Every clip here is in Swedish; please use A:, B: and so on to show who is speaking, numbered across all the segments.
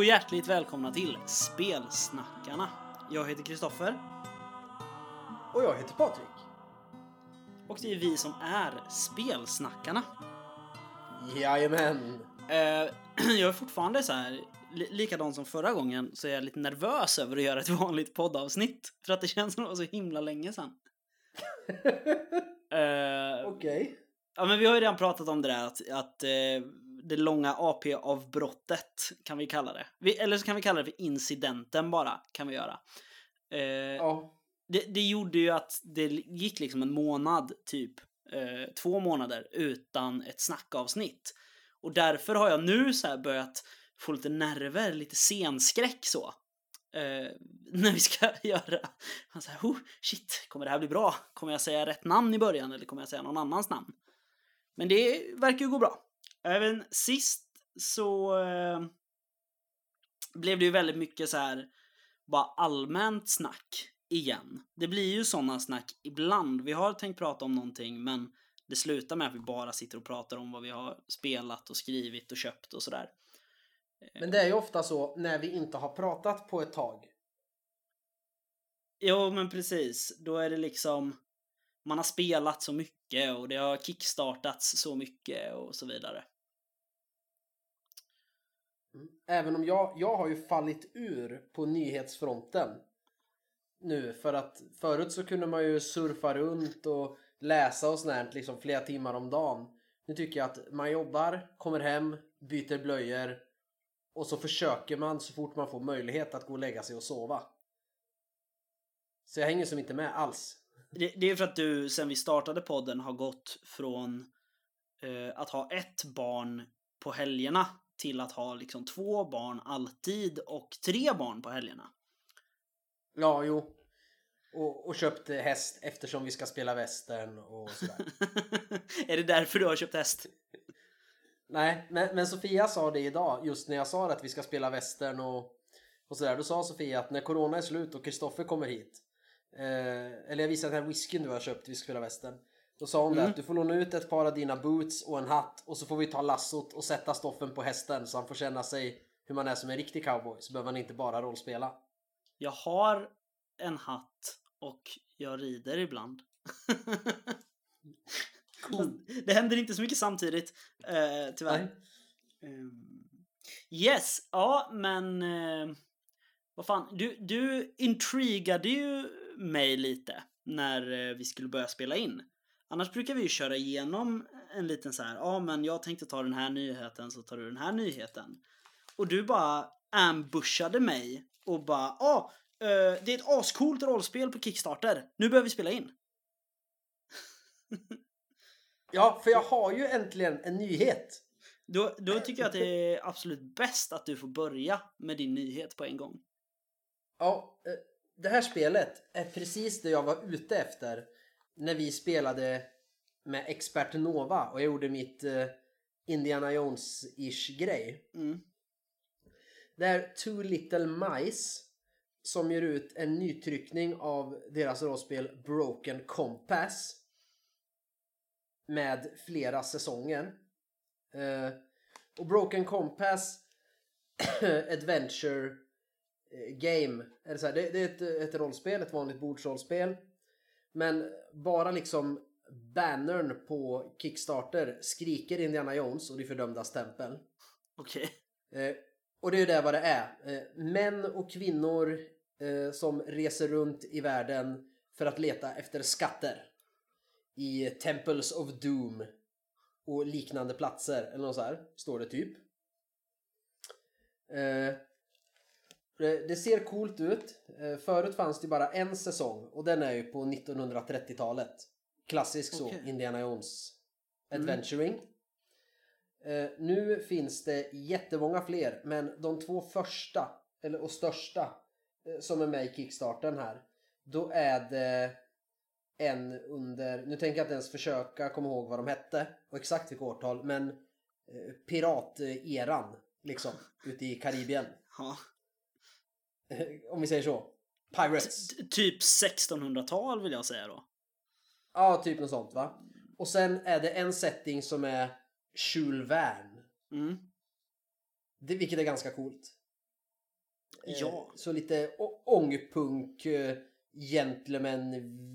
A: Och hjärtligt välkomna till Spelsnackarna. Jag heter Kristoffer
B: Och jag heter Patrik.
A: och det är vi som är Spelsnackarna.
B: Jajamän.
A: Eh, jag är fortfarande så här, li- likadan som förra gången, så är jag lite nervös över att göra ett vanligt poddavsnitt. För att det känns som det var så himla länge sedan. Eh,
B: Okej.
A: Ja, men vi har ju redan pratat om det där att, att eh, det långa AP-avbrottet kan vi kalla det. Vi, eller så kan vi kalla det för incidenten bara, kan vi göra. Eh,
B: Ja.
A: det, det gjorde ju att det gick liksom en månad, typ eh, två månader, utan ett snackavsnitt. Och därför har jag nu så här börjat få lite nerver, lite scenskräck så. Eh, när vi ska göra... Man så här, oh, shit, kommer det här bli bra? Kommer jag säga rätt namn i början eller kommer jag säga någon annans namn? Men det verkar ju gå bra. Även sist så eh, blev det ju väldigt mycket så här bara allmänt snack igen. Det blir ju sådana snack ibland. Vi har tänkt prata om någonting men det slutar med att vi bara sitter och pratar om vad vi har spelat och skrivit och köpt och sådär.
B: Men det är ju ofta så när vi inte har pratat på ett tag.
A: Jo men precis, då är det liksom man har spelat så mycket och det har kickstartats så mycket och så vidare.
B: Mm. Även om jag, jag har ju fallit ur på nyhetsfronten. Nu för att förut så kunde man ju surfa runt och läsa och sånt här, liksom flera timmar om dagen. Nu tycker jag att man jobbar, kommer hem, byter blöjor och så försöker man så fort man får möjlighet att gå och lägga sig och sova. Så jag hänger som inte med alls.
A: Det, det är för att du sen vi startade podden har gått från eh, att ha ett barn på helgerna till att ha liksom två barn alltid och tre barn på helgerna.
B: Ja, jo. Och, och köpt häst eftersom vi ska spela västern och sådär.
A: är det därför du har köpt häst?
B: Nej, men, men Sofia sa det idag, just när jag sa att vi ska spela västern och, och sådär. Då sa Sofia att när corona är slut och Kristoffer kommer hit, eh, eller jag visade den här whiskyn du har köpt, vi ska spela västern. Då sa hon det
A: Mm.
B: att du får låna ut ett par av dina boots och en hatt och så får vi ta lassot och sätta Stoffen på hästen så han får känna sig hur man är som en riktig cowboy. Så behöver han inte bara rollspela.
A: Jag har en hatt och jag rider ibland. Fast Det händer inte så mycket samtidigt, eh, tyvärr. Ehm, yes, ja men... Eh, vad fan, du, du intrigade ju mig lite när eh, vi skulle börja spela in. Annars brukar vi ju köra igenom en liten så här, ja men jag tänkte ta den här nyheten så tar du den här nyheten. Och du bara ambushade mig och bara, ja, eh, det är ett ascoolt rollspel på Kickstarter. Nu behöver vi spela in.
B: Ja, för jag har ju äntligen en nyhet.
A: Då, då tycker jag att det är absolut bäst att du får börja med din nyhet på en gång.
B: Ja, eh, det här spelet är precis det jag var ute efter när vi spelade med Expert Nova och jag gjorde mitt eh, Indiana Jones-ish grej.
A: Mm.
B: Det är Too Little Mice som ger ut en nytryckning av deras rollspel Broken Compass med flera säsonger. Eh, och Broken Compass Adventure Game. Är det, så här, det, det är ett, ett rollspel, ett vanligt bordsrollspel. Men bara liksom bannern på Kickstarter skriker Indiana Jones och de fördömdas tempel.
A: Okej.
B: Eh, och det är ju det vad det är. Eh, män och kvinnor eh, som reser runt i världen för att leta efter skatter. I Temples of Doom och liknande platser eller något så här, står det typ. Det, ser coolt ut. Eh, förut fanns det bara en säsong och den är ju på 1930-talet. Klassisk så,
A: Okej.
B: Indiana Jones Adventuring. Eh, nu finns det jättemånga fler, men de två första, eller och största, eh, som är med i Kickstarten här, då är det en under, nu tänker jag inte ens försöka komma ihåg vad de hette och exakt vilka årtal, men eh, pirateran liksom, ute i Karibien.
A: Ja.
B: Om vi säger så. Pirates.
A: T- Typ 1600-tal vill jag säga då.
B: Ja, typ något sånt va. Och sen är det en setting som är Jules Verne.
A: Mm.
B: Det, vilket är ganska coolt. Eh,
A: Ja.
B: Så lite ångpunk, eh, gentleman,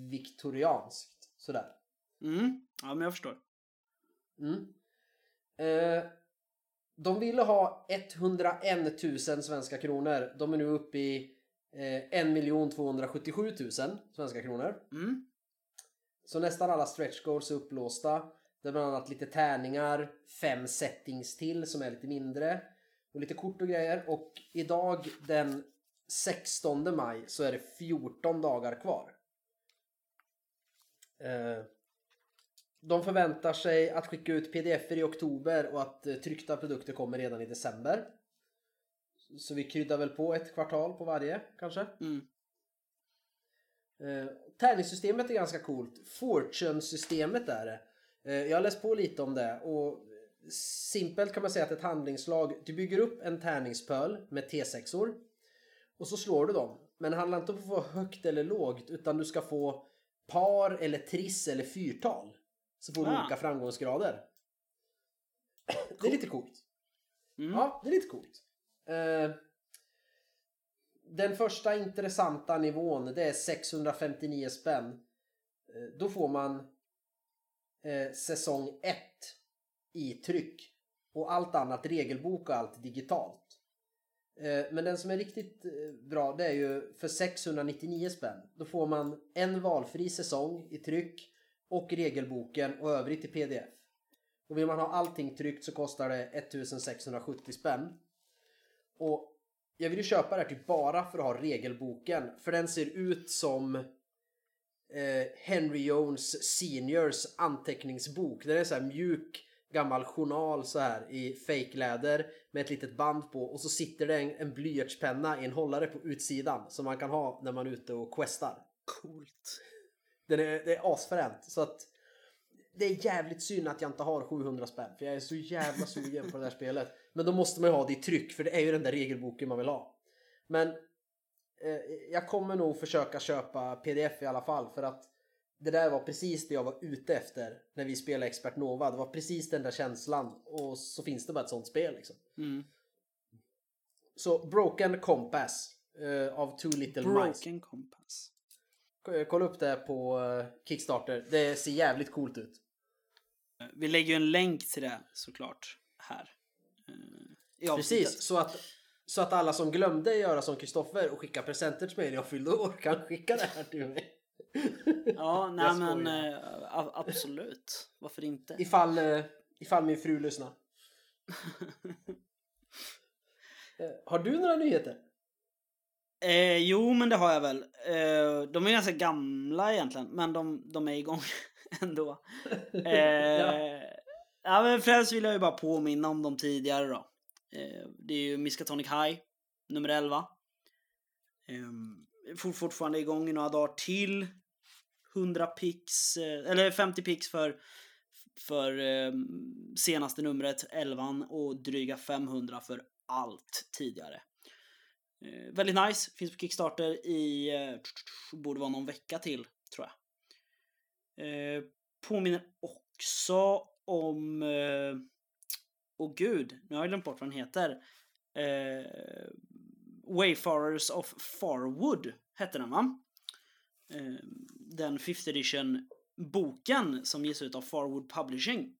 B: viktorianskt. Sådär.
A: Mm. Ja, men jag förstår.
B: Mm. Eh, de ville ha 101 000 svenska kronor. De är nu uppe i eh, 1 277 000 svenska kronor.
A: Mm.
B: Så nästan alla stretch goals är upplåsta. Det är bland annat lite tärningar, fem settings till som är lite mindre. Och lite kort och grejer. Och idag den 16 maj så är det 14 dagar kvar. Eh, De förväntar sig att skicka ut pdf i oktober och att eh, tryckta produkter kommer redan i december. Så vi kryddar väl på ett kvartal på varje kanske.
A: Mm.
B: Eh, tärningssystemet är ganska coolt. Fortune-systemet är det. Eh, jag har läst på lite om det och simpelt kan man säga att ett handlingslag, du bygger upp en tärningspöl med T6or och så slår du dem. Men det handlar inte om att få högt eller lågt utan du ska få par eller triss eller fyrtal. Så får du
A: Ah.
B: olika framgångsgrader. Det är lite coolt.
A: Mm.
B: Ja, det är lite coolt. Eh, den första intressanta nivån det är 659 spänn. Eh, då får man eh, säsong 1 i tryck. Och allt annat, regelbok och allt digitalt. Men den som är riktigt bra det är ju för 699 spänn. Då får man en valfri säsong i tryck och regelboken och övrigt i pdf. Och vill man ha allting tryckt så kostar det 1670 spänn. Och jag vill ju köpa det här typ bara för att ha regelboken. För den ser ut som eh, Henry Jones seniors anteckningsbok. Den är så här mjuk gammal journal så här i fejkläder med ett litet band på och så sitter det en, en blyertspenna i en hållare på utsidan som man kan ha när man är ute och questar.
A: Coolt.
B: Den är, det är asfränt. Så att det är jävligt synd att jag inte har 700 spänn. För jag är så jävla sugen på det här spelet. Men då måste man ju ha det i tryck. För det är ju den där regelboken man vill ha. Men eh, jag kommer nog försöka köpa pdf i alla fall. För att det där var precis det jag var ute efter när vi spelade Expert Nova. Det var precis den där känslan. Och så finns det bara ett sånt spel liksom.
A: Mm.
B: Så Broken Compass eh, av Too Little Mice.
A: Broken Compass.
B: K- Kolla upp det på eh, Kickstarter. Det ser jävligt coolt ut.
A: Vi lägger ju en länk till det såklart här. Eh.
B: Precis, så att, så att alla som glömde göra som Kristoffer och skicka presenter till mig när jag fyllde år kan skicka det här till mig.
A: Ja, nej men eh, a- absolut. Varför inte?
B: Ifall, eh, ifall min fru lyssnar. Eh, Har du några nyheter?
A: Eh, jo, men det har jag väl. Eh, de är ganska gamla egentligen, men de, de är igång ändå. Eh,
B: Ja.
A: ja. men främst vill jag ju bara påminna om de tidigare då. Eh, det är ju Miskatonic High, nummer 11. Eh, for, fortfarande igång i några dagar till. 100 pix, eh, eller 50 pix för, för eh, senaste numret, 11 och dryga 500 för allt tidigare. Eh, väldigt nice. Finns på Kickstarter i, eh, borde vara någon vecka till, tror jag. Eh, påminner också om, eh, åh gud, nu har jag glömt bort vad den heter. Wayfarers of Farwood hette den va? Den 5th edition boken som ges ut av Farwood Publishing.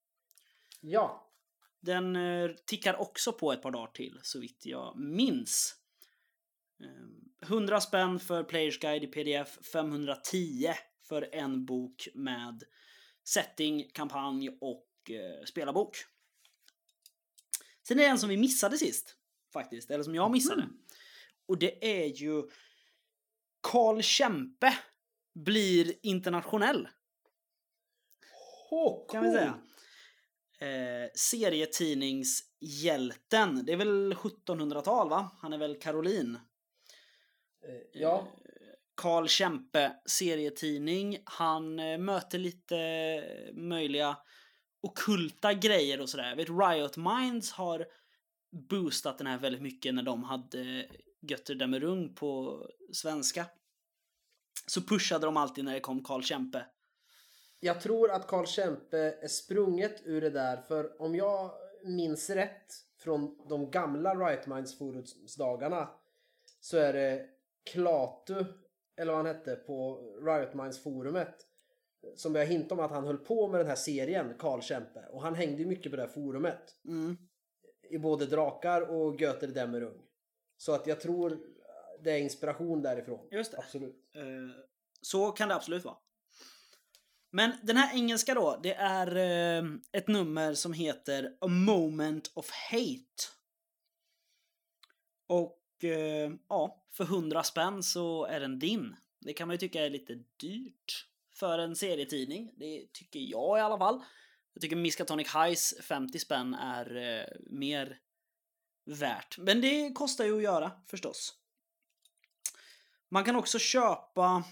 B: Ja.
A: Den tickar också på ett par dagar till, så vitt jag minns. Eh, 100 spänn för Players Guide i pdf, 510 för en bok med setting, kampanj och eh, spelarbok. Sen är det en som vi missade sist, faktiskt, eller som jag missade. Och det är ju Karl Kempe blir internationell
B: Oh,
A: kan vi säga. Eh, serietidningshjälten. Det är väl 1700-tal va? Han är väl Karolin.
B: Eh, Ja.
A: Karl Kempe, serietidning. Han eh, möter lite eh, möjliga okulta grejer och sådär. Jag vet Riot Minds har boostat den här väldigt mycket när de hade Götter Demerung på svenska. Så pushade de alltid när det kom Karl Kempe.
B: Jag tror att Karl Kempe är sprunget ur det där för om jag minns rätt från de gamla Riot Minds Forums-dagarna så är det Klatu, eller vad han hette, på Riot Minds forumet som började hinta om att han höll på med den här serien, Karl Kempe. Och han hängde ju mycket på det här forumet.
A: Mm.
B: I både Drakar och Göter Dämmerung. Så att jag tror det är inspiration därifrån.
A: Just det.
B: Absolut.
A: Eh, så kan det absolut vara. Men den här engelska då, det är eh, ett nummer som heter A Moment of Hate. Och eh, ja, för 100 spänn så är den din. Det kan man ju tycka är lite dyrt för en serietidning. Det tycker jag i alla fall. Jag tycker Miskatonic Highs 50 spänn är eh, mer värt. Men det kostar ju att göra förstås. Man kan också köpa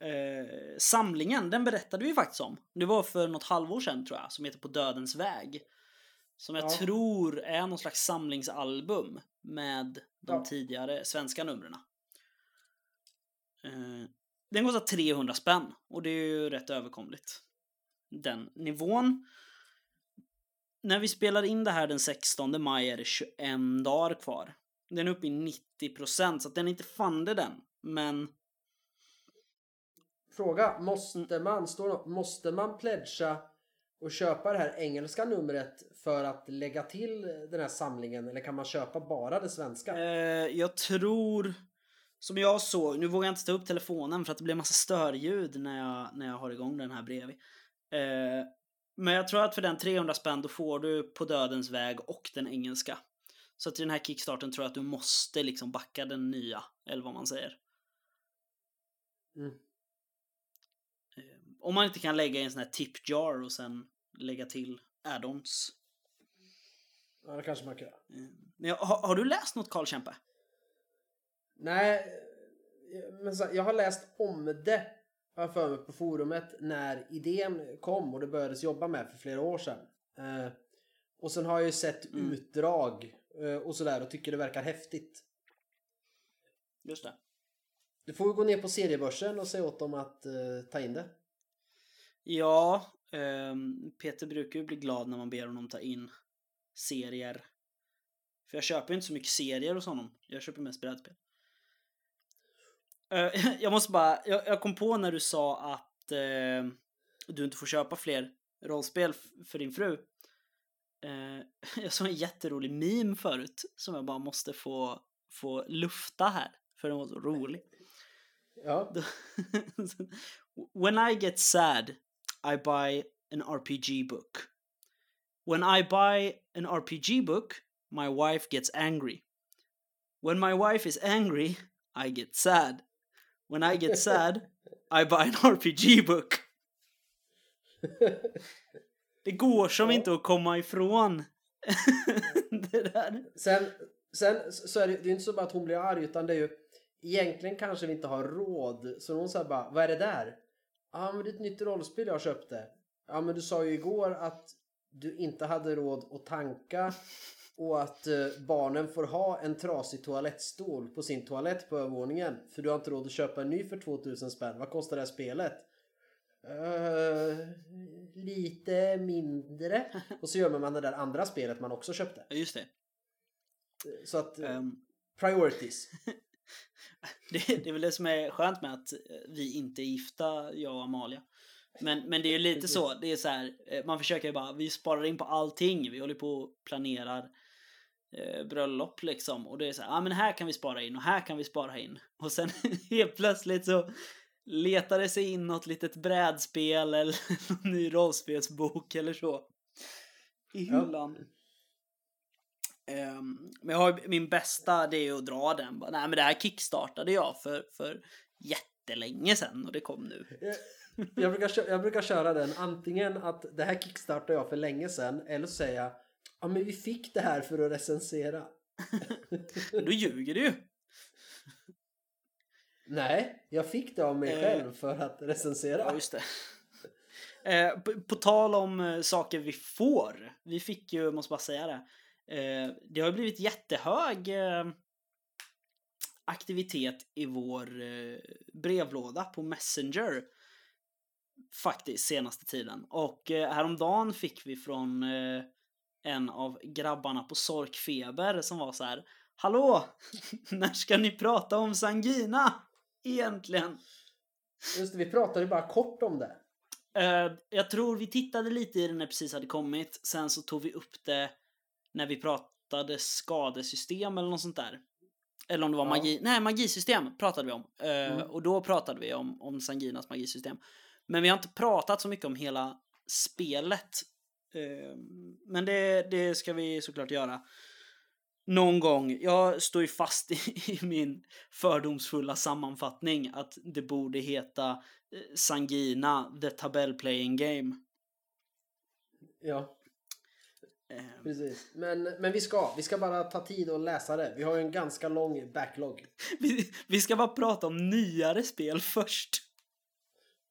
A: eh, samlingen, den berättade vi faktiskt om. Det var för något halvår sedan tror jag, som heter På Dödens väg. Som jag
B: Ja.
A: tror är någon slags samlingsalbum med de
B: Ja.
A: tidigare svenska numren. Eh, den kostar 300 spänn och det är ju rätt överkomligt. Den nivån. När vi spelar in det här den 16 maj är det 21 dagar kvar. Den är uppe i 90% så att den är inte fande den. Men
B: Fråga, måste man, står måste man pledga och köpa det här engelska numret för att lägga till den här samlingen eller kan man köpa bara det svenska?
A: Eh, jag tror, som jag såg, nu vågar jag inte ta upp telefonen för att det blir massa störljud när jag, när jag har igång den här bredvid. Eh, men jag tror att för den 300 spänn då får du På Dödens väg och den engelska. Så till den här kickstarten tror jag att du måste liksom backa den nya, eller vad man säger.
B: Mm.
A: Eh, om man inte kan lägga i en sån här tip jar och sen lägga till add-ons.
B: Ja, det kanske man kan göra.
A: Eh, Men jag, har, har du läst något Karl Kempe?
B: Nej, men så, jag har läst om det har jag för mig på forumet när idén kom och det börjades jobba med för flera år sedan. Eh, och sen har jag ju sett
A: Mm.
B: utdrag eh, och sådär och tycker det verkar häftigt.
A: Just det.
B: Du får ju gå ner på seriebörsen och säga åt dem att eh, ta in det.
A: Ja, Peter brukar ju bli glad när man ber honom ta in serier. För jag köper ju inte så mycket serier hos honom. Jag köper mest brädspel. Eh, jag måste bara, jag, kom på när du sa att eh, du inte får köpa fler rollspel för din fru. Eh, jag såg en jätterolig meme förut som jag bara måste få, få lufta här. För den var så rolig.
B: Ja,
A: when I get sad, I buy an RPG book. When I buy an RPG book, my wife gets angry. When my wife is angry, I get sad. When I get sad, I buy an RPG book. Det går som
B: Ja.
A: inte att komma ifrån det där.
B: Sen, sen så är det, det är inte så bara att hon blir arg utan det är ju egentligen kanske vi inte har råd. Så hon säger bara, vad är det där? Ja men det är ett nytt rollspel jag köpte. Ja men du sa ju igår att du inte hade råd att tanka och att eh, barnen får ha en trasig toalettstol på sin toalett på övervåningen. För du har inte råd att köpa en ny för 2000 spänn. Vad kostar det här spelet? "Eh, lite mindre. Och så gör man det där andra spelet man också köpte.
A: Ja, Just det.
B: Så att
A: Ehm,
B: priorities.
A: Det, det är väl det som är skönt med att eh, vi inte är gifta, jag och Amalia. Men, men det är ju lite
B: Precis.
A: så, det är så här, eh, man försöker ju bara, vi sparar in på allting, vi håller på och planerar eh, bröllop liksom. Och det är så här, ja men här kan vi spara in och här kan vi spara in. Och sen helt plötsligt så letar det sig in något litet brädspel eller någon ny rollspelsbok eller så. I
B: Ja.
A: Ehm, men jag har, min bästa det är att dra den. Bara, Nej men det här kickstartade jag för, för jättelänge sedan och det kom nu.
B: Jag brukar, kö- jag brukar köra den antingen att det här kickstartade jag för länge sedan eller så säger jag ja men vi fick det här för att recensera.
A: Då ljuger du ju.
B: Nej, jag fick det av mig
A: Eh.
B: själv för att recensera.
A: Ja, just det. Eh, på, på tal om eh, saker vi får. Vi fick ju, måste bara säga det. Eh, det har ju blivit jättehög eh, aktivitet i vår eh, brevlåda på Messenger. Faktiskt senaste tiden. Och häromdagen fick vi från en av grabbarna på Sorkfeber som var så här Hallå! När ska ni prata om Sangina? Egentligen.
B: Just det, vi pratade bara kort om det.
A: Jag tror vi tittade lite i den när det precis hade kommit. Sen så tog vi upp det när vi pratade skadesystem eller något sånt där. Eller om det var
B: Ja.
A: magi. Nej, magisystem pratade vi om. Uh,
B: Mm.
A: Och då pratade vi om, om Sanginas magisystem. Men vi har inte pratat så mycket om hela spelet. Uh, men det, det ska vi såklart göra. Någon gång. Jag står ju fast i, i min fördomsfulla sammanfattning att det borde heta eh, Sangina, the tabell playing game.
B: Ja,
A: Eh,
B: precis. Men, men vi ska. Vi ska bara ta tid och läsa det. Vi har ju en ganska lång backlog.
A: vi, vi ska bara prata om nyare spel först.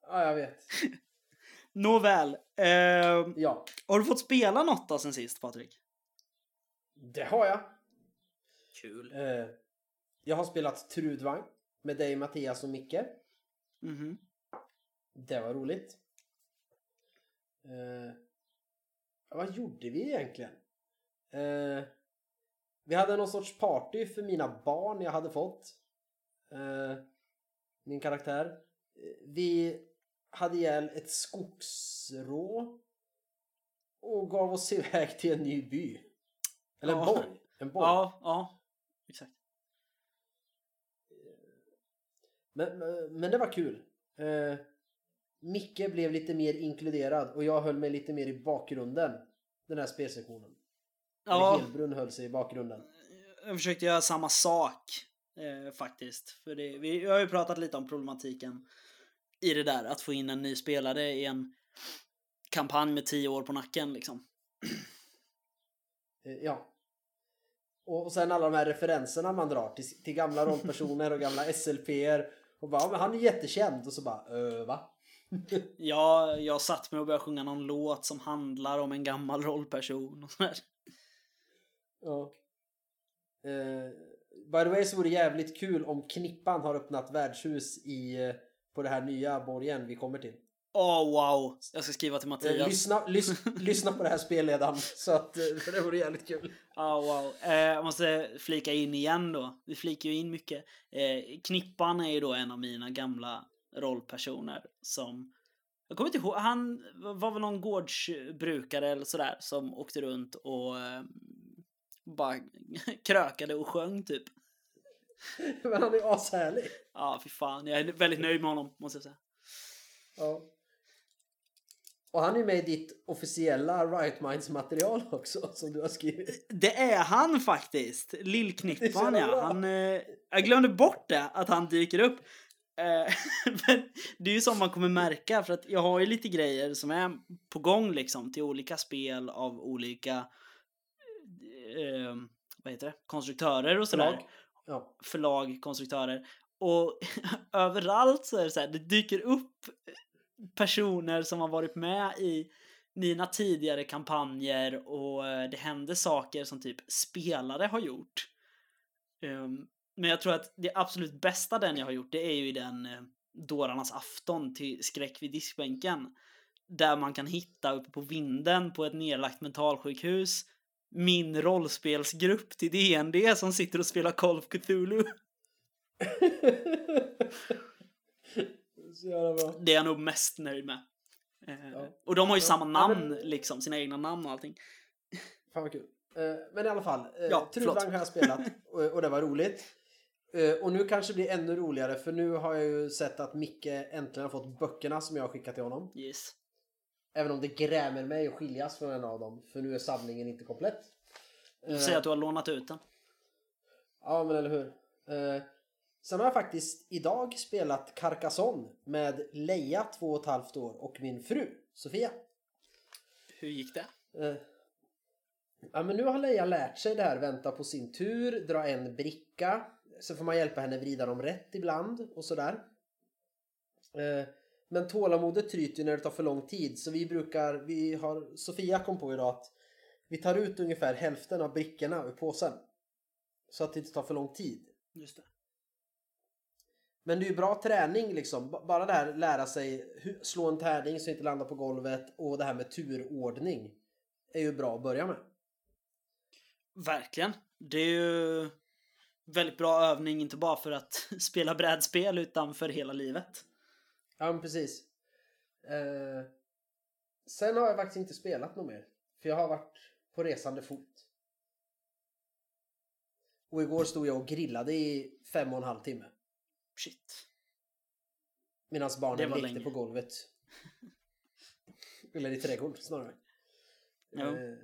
B: Ja, jag vet.
A: Nåväl. Eh,
B: Ja,
A: har du fått spela något då sen sist, Patrik?
B: det har jag.
A: Kul.
B: Eh, jag har spelat Trudvang med dig, Mattias och Micke.
A: Mhm.
B: Det var roligt. Eh, vad gjorde vi egentligen? Eh, vi hade någon sorts party för mina barn jag hade fått. Eh, min karaktär. Eh, Vi hade ihjäl ett skogsrå och gav oss iväg till en ny by. Eller en
A: Ja.
B: borg. En borg.
A: Ja, ja. Exakt.
B: Men, men- men det var kul. Eh, Micke blev lite mer inkluderad och jag höll mig lite mer i bakgrunden. Den här spelsektionen. Eller
A: Ja,
B: Helbrunn höll sig i bakgrunden.
A: jag försökte göra samma sak eh, faktiskt. För det, vi vi har ju pratat lite om problematiken i det där. Att få in en ny spelare i en kampanj med tio år på nacken liksom.
B: Eh, ja. Och, sen alla de här referenserna man drar till, till gamla rollpersoner och gamla SLP'er. Och bara, men han är jättekänd. Och så bara, öh, va?
A: Ja, jag satt med och började sjunga någon låt som handlar om en gammal rollperson och sådär.
B: Ja. Eh, by the way så vore det jävligt kul om Knippan har öppnat värdshus i, eh, på det här nya borgen vi kommer till.
A: Åh wow! Jag ska skriva till
B: Eh,
A: Mattias.
B: lyssna, lys, lyssna på det här spelledaren. Så att, det vore jävligt kul.
A: Ja, wow. Eh, jag måste flika in igen då. Vi flikar ju in mycket. Eh, Knippan är ju då en av mina gamla rollpersoner som... Jag kommer inte ihåg, han var väl någon gårdsbrukare eller sådär som åkte runt och eh, bara krökade och sjöng typ.
B: Men han är ashärlig.
A: Ja, fy fan. Jag är väldigt nöjd med honom, måste jag säga.
B: Ja. Och han är med i ditt officiella Riot Minds material också som du har skrivit.
A: Det är han faktiskt. Lillknippan ja. Han, eh, jag glömde bort det, att han dyker upp. Eh, men det är ju som man kommer märka för att jag har ju lite grejer som är på gång liksom till olika spel av olika eh, vad heter det? konstruktörer och sådär.
B: Förlag. Ja.
A: Förlag, konstruktörer. Och överallt så är det så här, det dyker upp personer som har varit med i mina tidigare kampanjer och eh, det händer saker som typ spelare har gjort. Ehm, men jag tror att det absolut bästa den jag har gjort det är ju i den uh, Dårarnas afton till Skräck vid diskbänken. Där man kan hitta uppe på vinden på ett nedlagt mentalsjukhus min rollspelsgrupp till DND som sitter och spelar Call of Cthulhu. Det är jag nog mest nöjd med. Eh,
B: Ja.
A: Och de har ju
B: Ja,
A: samma
B: ja,
A: namn,
B: men-
A: liksom, sina egna namn och allting.
B: Fan vad kul. Eh, Men i alla fall, eh,
A: Ja,
B: Trudvang har jag spelat och det var roligt. Eh, Och nu kanske det blir ännu roligare för nu har jag ju sett att Micke äntligen har fått böckerna som jag har skickat till honom.
A: Yes.
B: Även om det grämer mig att skiljas från en av dem för nu är samlingen inte komplett.
A: Du
B: Eh,
A: säger att du har lånat ut den.
B: Ja men eller hur. Eh, Sen har jag faktiskt idag spelat Carcassonne med Leia, två och ett halvt år, och min fru Sofia.
A: Hur gick det?
B: Ja men nu har Leia lärt sig det här, vänta på sin tur, dra en bricka. Så får man hjälpa henne vrida dem rätt ibland och sådär. Eh, Men tålamodet tryter ju när det tar för lång tid så vi brukar, vi har, Sofia kom på idag att vi tar ut ungefär hälften av brickorna ur påsen. Så att det inte tar för lång tid.
A: Just det.
B: Men det är ju bra träning liksom. Bara det här lära sig slå en tärning så det inte landar på golvet och det här med turordning är ju bra att börja med.
A: Verkligen. Det är ju väldigt bra övning, inte bara för att spela brädspel utan för hela livet.
B: Ja, men precis. Eh, sen har jag faktiskt inte spelat något mer. För jag har varit på resande fot. Och igår stod jag och grillade i fem och en halv timme.
A: Shit.
B: Medan barnen lekte
A: länge.
B: på golvet. Eller i trädgården snarare.
A: Jo.
B: Eh,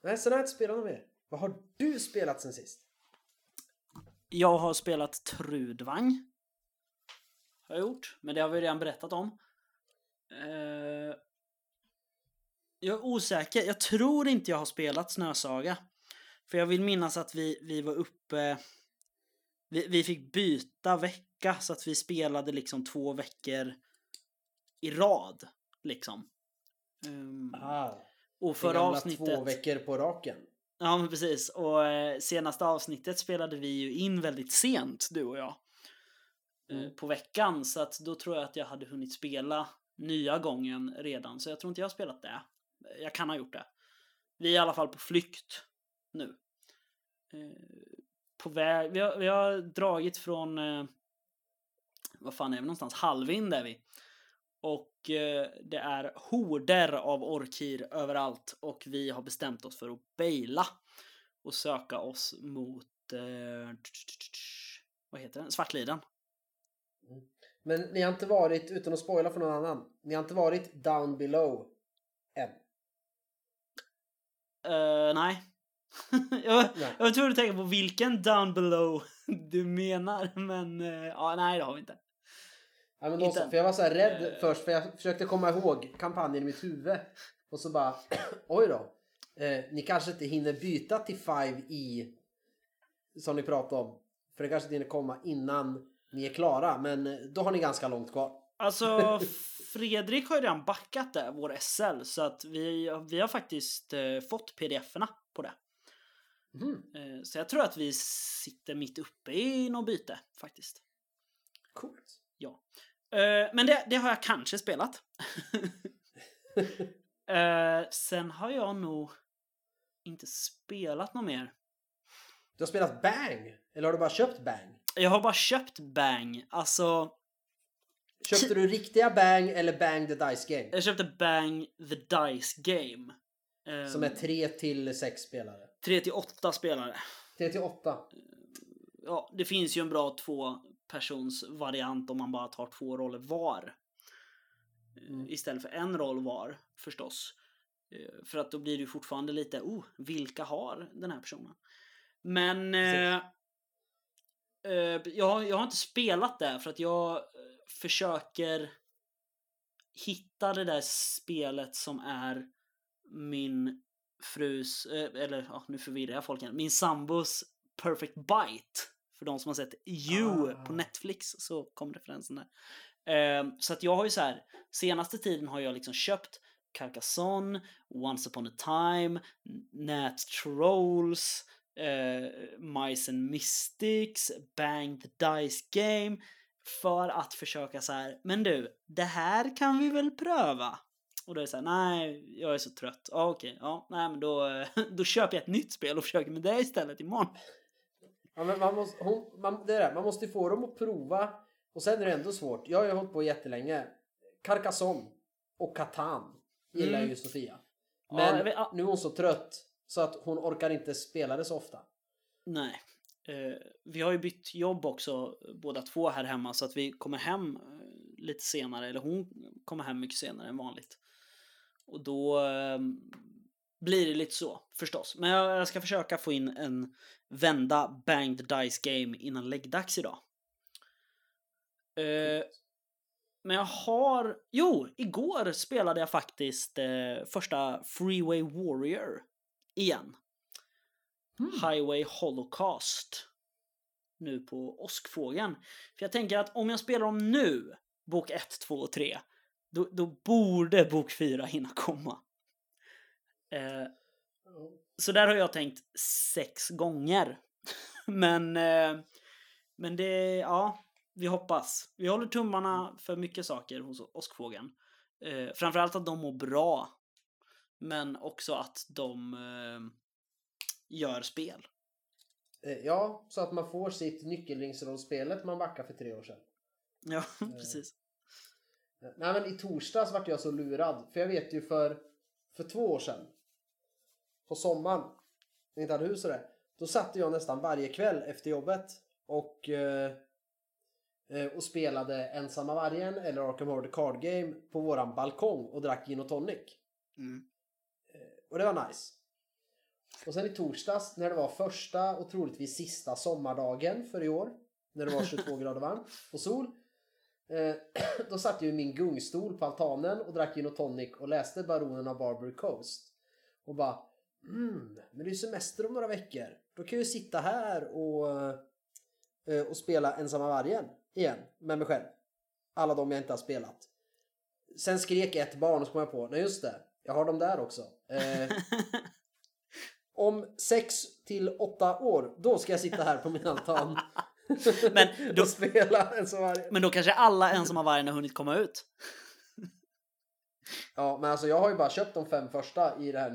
B: nej, sen har jag inte spelat något mer. Vad har du spelat sen sist?
A: Jag har spelat Trudvang. Har jag gjort, men det har vi redan berättat om. Eh, jag är osäker. Jag tror inte jag har spelat Snösaga. För jag vill minnas att vi, vi var uppe... Vi, vi fick byta vecka så att vi spelade liksom två veckor i rad. Liksom. Ehm,
B: Ah,
A: och förra avsnittet...
B: två veckor på raken.
A: Ja, men precis. Och eh, senaste avsnittet spelade vi ju in väldigt sent, du och jag. Eh,
B: Mm.
A: på veckan, så att då tror jag att jag hade hunnit spela nya gången redan. Så jag tror inte jag har spelat det. Jag kan ha gjort det. Vi är i alla fall på flykt nu. Eh, på väg, vi har, vi har dragit från, vad fan är vi någonstans? Halvvind är vi. Och eh, det är horder av orkir överallt och vi har bestämt oss för att baila och söka oss mot eh, vad heter den? Svartliden.
B: Men ni har inte varit, utan att spoila för någon annan, ni har inte varit down below än?
A: Eh, nej. jag,
B: Nej.
A: jag var tvungen att tänka på vilken down below du menar, men eh, ja, nej det har vi inte.
B: Ja, men då så, för jag var så här rädd
A: Eh.
B: först för jag försökte komma ihåg kampanjen i mitt huvud. Och så bara, oj då. Eh, ni kanske inte hinner byta till 5E som ni pratade om. För det kanske inte hinner komma innan ni är klara. Men eh, då har ni ganska långt kvar.
A: Alltså, Fredrik har ju redan backat det, vår SL, så att vi, vi har faktiskt eh, fått pdf-erna på det. Eh, så jag tror att vi sitter mitt uppe i något byte faktiskt.
B: Coolt.
A: Eh, men det, det har jag kanske spelat. Eh, sen har jag nog inte spelat något mer.
B: Du har spelat Bang? Eller har du bara köpt Bang?
A: Jag har bara köpt Bang. Alltså,
B: Köpte du riktiga Bang eller Bang the Dice Game?
A: jag köpte Bang the Dice Game. Eh,
B: Som är 3 till 6 spelare.
A: 3 till 8 spelare.
B: 3 till 8.
A: Ja, det finns ju en bra två persons variant om man bara tar två roller var. Eh,
B: Mm.
A: Istället för en roll var förstås. Eh, För att då blir det ju fortfarande lite, oh, vilka har den här personen? Men eh, eh, jag, jag har inte spelat det för att jag försöker hitta det där spelet som är min frus, eller ja, nu förvirrar jag folk igen, min sambos Perfect Bite. För de som har sett You
B: Ah.
A: på Netflix så kom referensen där. Eh, så att jag har ju så här, senaste tiden har jag liksom köpt Carcassonne, Once upon a time, Nat Trolls, eh, Mice and Mystics, Bang the Dice Game. För att försöka så här, men du, det här kan vi väl pröva? Och då är det så här, nej, jag är så trött. Ja, okej, ja, nej, men då, då köper jag ett nytt spel och försöker med det istället imorgon.
B: Ja, men man, måste, hon, man, det är det, man måste få dem att prova och sen är det ändå svårt. Jag har ju hållit på jättelänge. Carcassonne och Catan gillar
A: Mm.
B: ju Sofia.
A: Ja,
B: Men
A: jag vet- ja.
B: nu är hon så trött så att hon orkar inte spela det så ofta.
A: Nej. Eh, vi har ju bytt jobb också båda två här hemma så att vi kommer hem eh, lite senare, eller hon kommer hem mycket senare än vanligt. Och då eh, blir det lite så förstås. Men jag, jag ska försöka få in en vända Bang the Dice Game innan läggdags idag. Eh, men jag har... Jo, igår spelade jag faktiskt eh, första Freeway Warrior igen. Highway Holocaust. Nu på Åskfågeln. För jag tänker att om jag spelar dem nu, bok 1, 2 och 3, då, då borde bok 4 hinna komma. Eh, så där har jag tänkt sex gånger. men, eh, men det, ja, vi hoppas. Vi håller tummarna för mycket saker hos Åskfågeln. Eh, framförallt att de mår bra. Men också att de, eh, gör spel.
B: Eh, Ja, så att man får sitt nyckelringsrollspelet man backade för tre år sedan.
A: Ja, precis.
B: Nej men i torsdags vart jag så lurad. För jag vet ju för, för två år sedan. På sommaren. När jag inte hade hus och det. Då satt jag nästan varje kväll efter jobbet. Och, eh, eh, och spelade Ensamma Vargen eller Arkham Horror Card Game på våran balkong och drack gin och tonic.
A: Mm.
B: Och det var nice. Och sen i torsdags när det var första och troligtvis sista sommardagen för i år. När det var 22 grader varmt och sol. Eh, då satt jag i min gungstol på altanen och drack gin och tonic och läste Baronen av Barbary Coast. Och bara mm, men det är semester om några veckor. Då kan jag ju sitta här och, eh, och spela Ensamma Vargen igen med mig själv. Alla de jag inte har spelat. Sen skrek ett barn och så kom jag på, nej just det, jag har dem där också. Eh, om sex till åtta år, då ska jag sitta här på min altan
A: Men då,
B: och spela Ensamma Vargen.
A: men då kanske alla ensamma vargen har hunnit komma ut.
B: Ja, men alltså jag har ju bara köpt de fem första i den här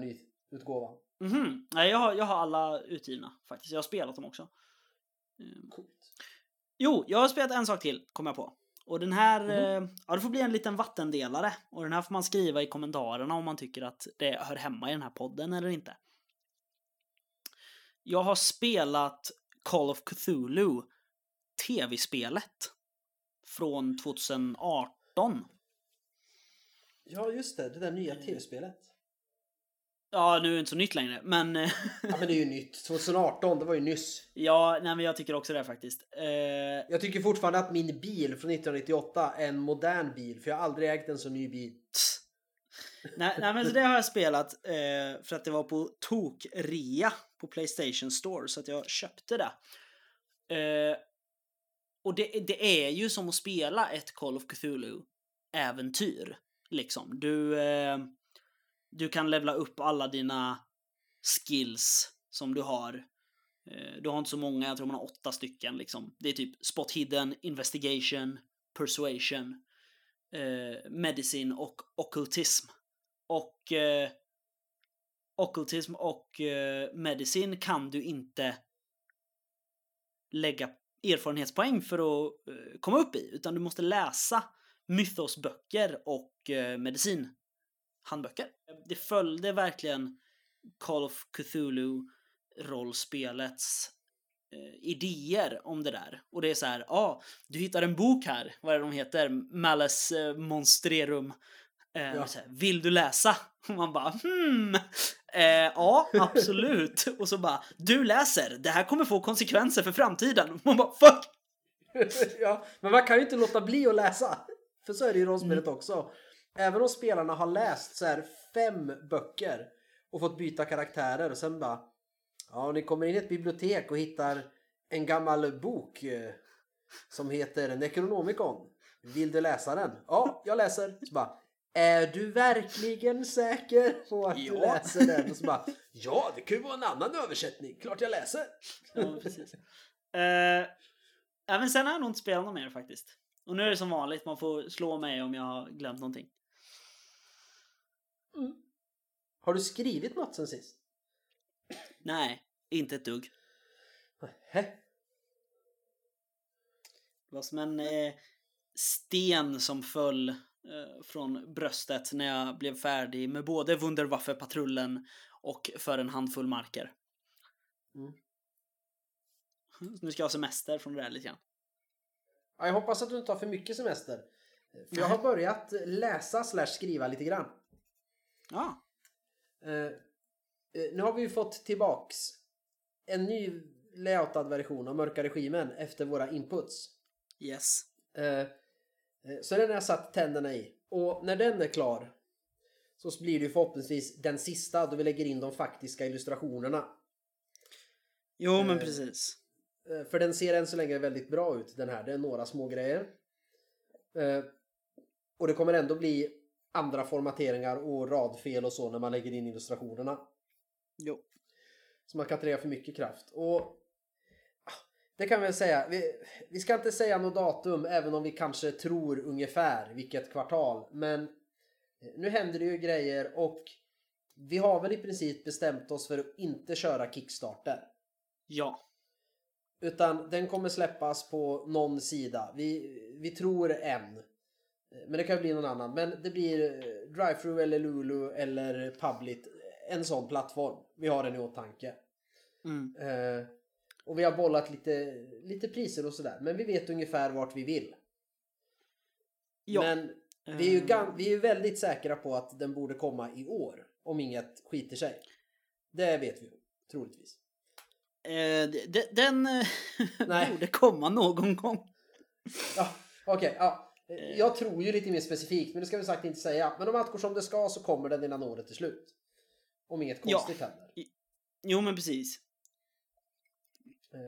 B: nyutgåvan.
A: Mhm. Nej, jag har, jag har alla utgivna faktiskt. Jag har spelat dem också. Mm.
B: Coolt.
A: Jo, jag har spelat en sak till, kom jag på. Och den här, eh, ja det får bli en liten vattendelare. Och den här får man skriva i kommentarerna om man tycker att det hör hemma i den här podden eller inte. Jag har spelat Call of Cthulhu, tv-spelet. Från 2018.
B: Ja, just det. Det där nya tv-spelet.
A: Ja, nu är det inte så nytt längre, men... eh,
B: Ja, men det är ju nytt. 2018, det var ju nyss.
A: ja, nej men jag tycker också det faktiskt. Eh,
B: Jag tycker fortfarande att min bil från 1998 är en modern bil, för jag har aldrig ägt en så ny bil.
A: nej, nej men så det har jag spelat eh, för att det var på tok-rea på Playstation Store så att jag köpte det. Eh, och det, det är ju som att spela ett Call of Cthulhu-äventyr. Liksom. Du, eh, du kan levla upp alla dina skills som du har. Eh, du har inte så många, jag tror man har åtta stycken. Liksom. Det är typ spot hidden, investigation, persuasion, eh, medicine och ockultism. Och eh, ockultism och eh, medicin kan du inte lägga erfarenhetspoäng för att eh, komma upp i, utan du måste läsa mythosböcker och eh, medicin medicinhandböcker. Det följde verkligen Call of Cthulhu rollspelets eh, idéer om det där. Och det är så här, ja, ah, du hittar en bok här, vad är det de heter? Malice eh, Monstrerum. Eh,
B: Ja.
A: här, Vill du läsa? Och man bara, hmm, eh, ja, absolut. Och så bara, du läser, det här kommer få konsekvenser för framtiden. Och man bara, fuck!
B: ja, men man kan ju inte låta bli att läsa. För så är det ju rollspelet också. Även om spelarna har läst så här fem böcker och fått byta karaktärer och sen bara Ja, ni kommer in i ett bibliotek och hittar en gammal bok eh, som heter Necronomicon. Vill du läsa den? Ja, jag läser. Så bara är du verkligen säker på att du
A: Ja.
B: läser den? Och så bara, ja, det kan ju vara en annan översättning. Klart jag läser.
A: Ja, precis. Eh, även sen har jag nog inte spelat något mer faktiskt. Och nu är det som vanligt, man får slå mig om jag har glömt någonting.
B: Har du skrivit något sen sist?
A: Nej, inte ett dugg.
B: Nähä.
A: Det var som en eh, sten som föll eh, från bröstet när jag blev färdig med både Wunderwaffe-patrullen och För en handfull marker.
B: Mm.
A: Nu ska jag ha semester från det där lite grann.
B: Ja, jag hoppas att du inte har för mycket semester. För jag har börjat läsa slash skriva lite grann.
A: Ja,
B: Eh, eh, nu har vi ju fått tillbaks en ny layoutad version av Mörka Regimen efter våra inputs.
A: yes.
B: Eh, eh, så den har jag satt tänderna i. Och när den är klar så blir det ju förhoppningsvis den sista då vi lägger in de faktiska illustrationerna.
A: Jo, men
B: Eh,
A: precis.
B: Eh, För den ser än så länge väldigt bra ut den här. Det är några små grejer. Eh, Och det kommer ändå bli andra formateringar och radfel och så när man lägger in illustrationerna.
A: Jo.
B: Så man kan inte lägga för mycket kraft. Och ah, det kan vi väl säga. Vi, vi ska inte säga något datum även om vi kanske tror ungefär vilket kvartal. Men eh, nu händer det ju grejer och vi har väl i princip bestämt oss för att inte köra Kickstarter.
A: Ja.
B: Utan den kommer släppas på någon sida. Vi, vi tror en. Men det kan bli någon annan. Men det blir eh, Drive-Thru eller Lulu eller Public. En sån plattform. Vi har den i åtanke.
A: Mm.
B: Eh, och vi har bollat lite, lite priser och sådär. Men vi vet ungefär vart vi vill.
A: Ja.
B: Men vi är, ju
A: Eh,
B: gan- vi är ju väldigt säkra på att den borde komma i år. Om inget skiter sig. Det vet vi troligtvis.
A: eh, d- d- den eh, borde komma någon gång.
B: Ja, okej. ja. Jag tror ju lite mer specifikt, men det ska vi sagt inte säga. Men om allt går som det ska så kommer den innan året är slut. Om inget
A: Ja.
B: konstigt händer.
A: Jo, men precis.
B: Eh,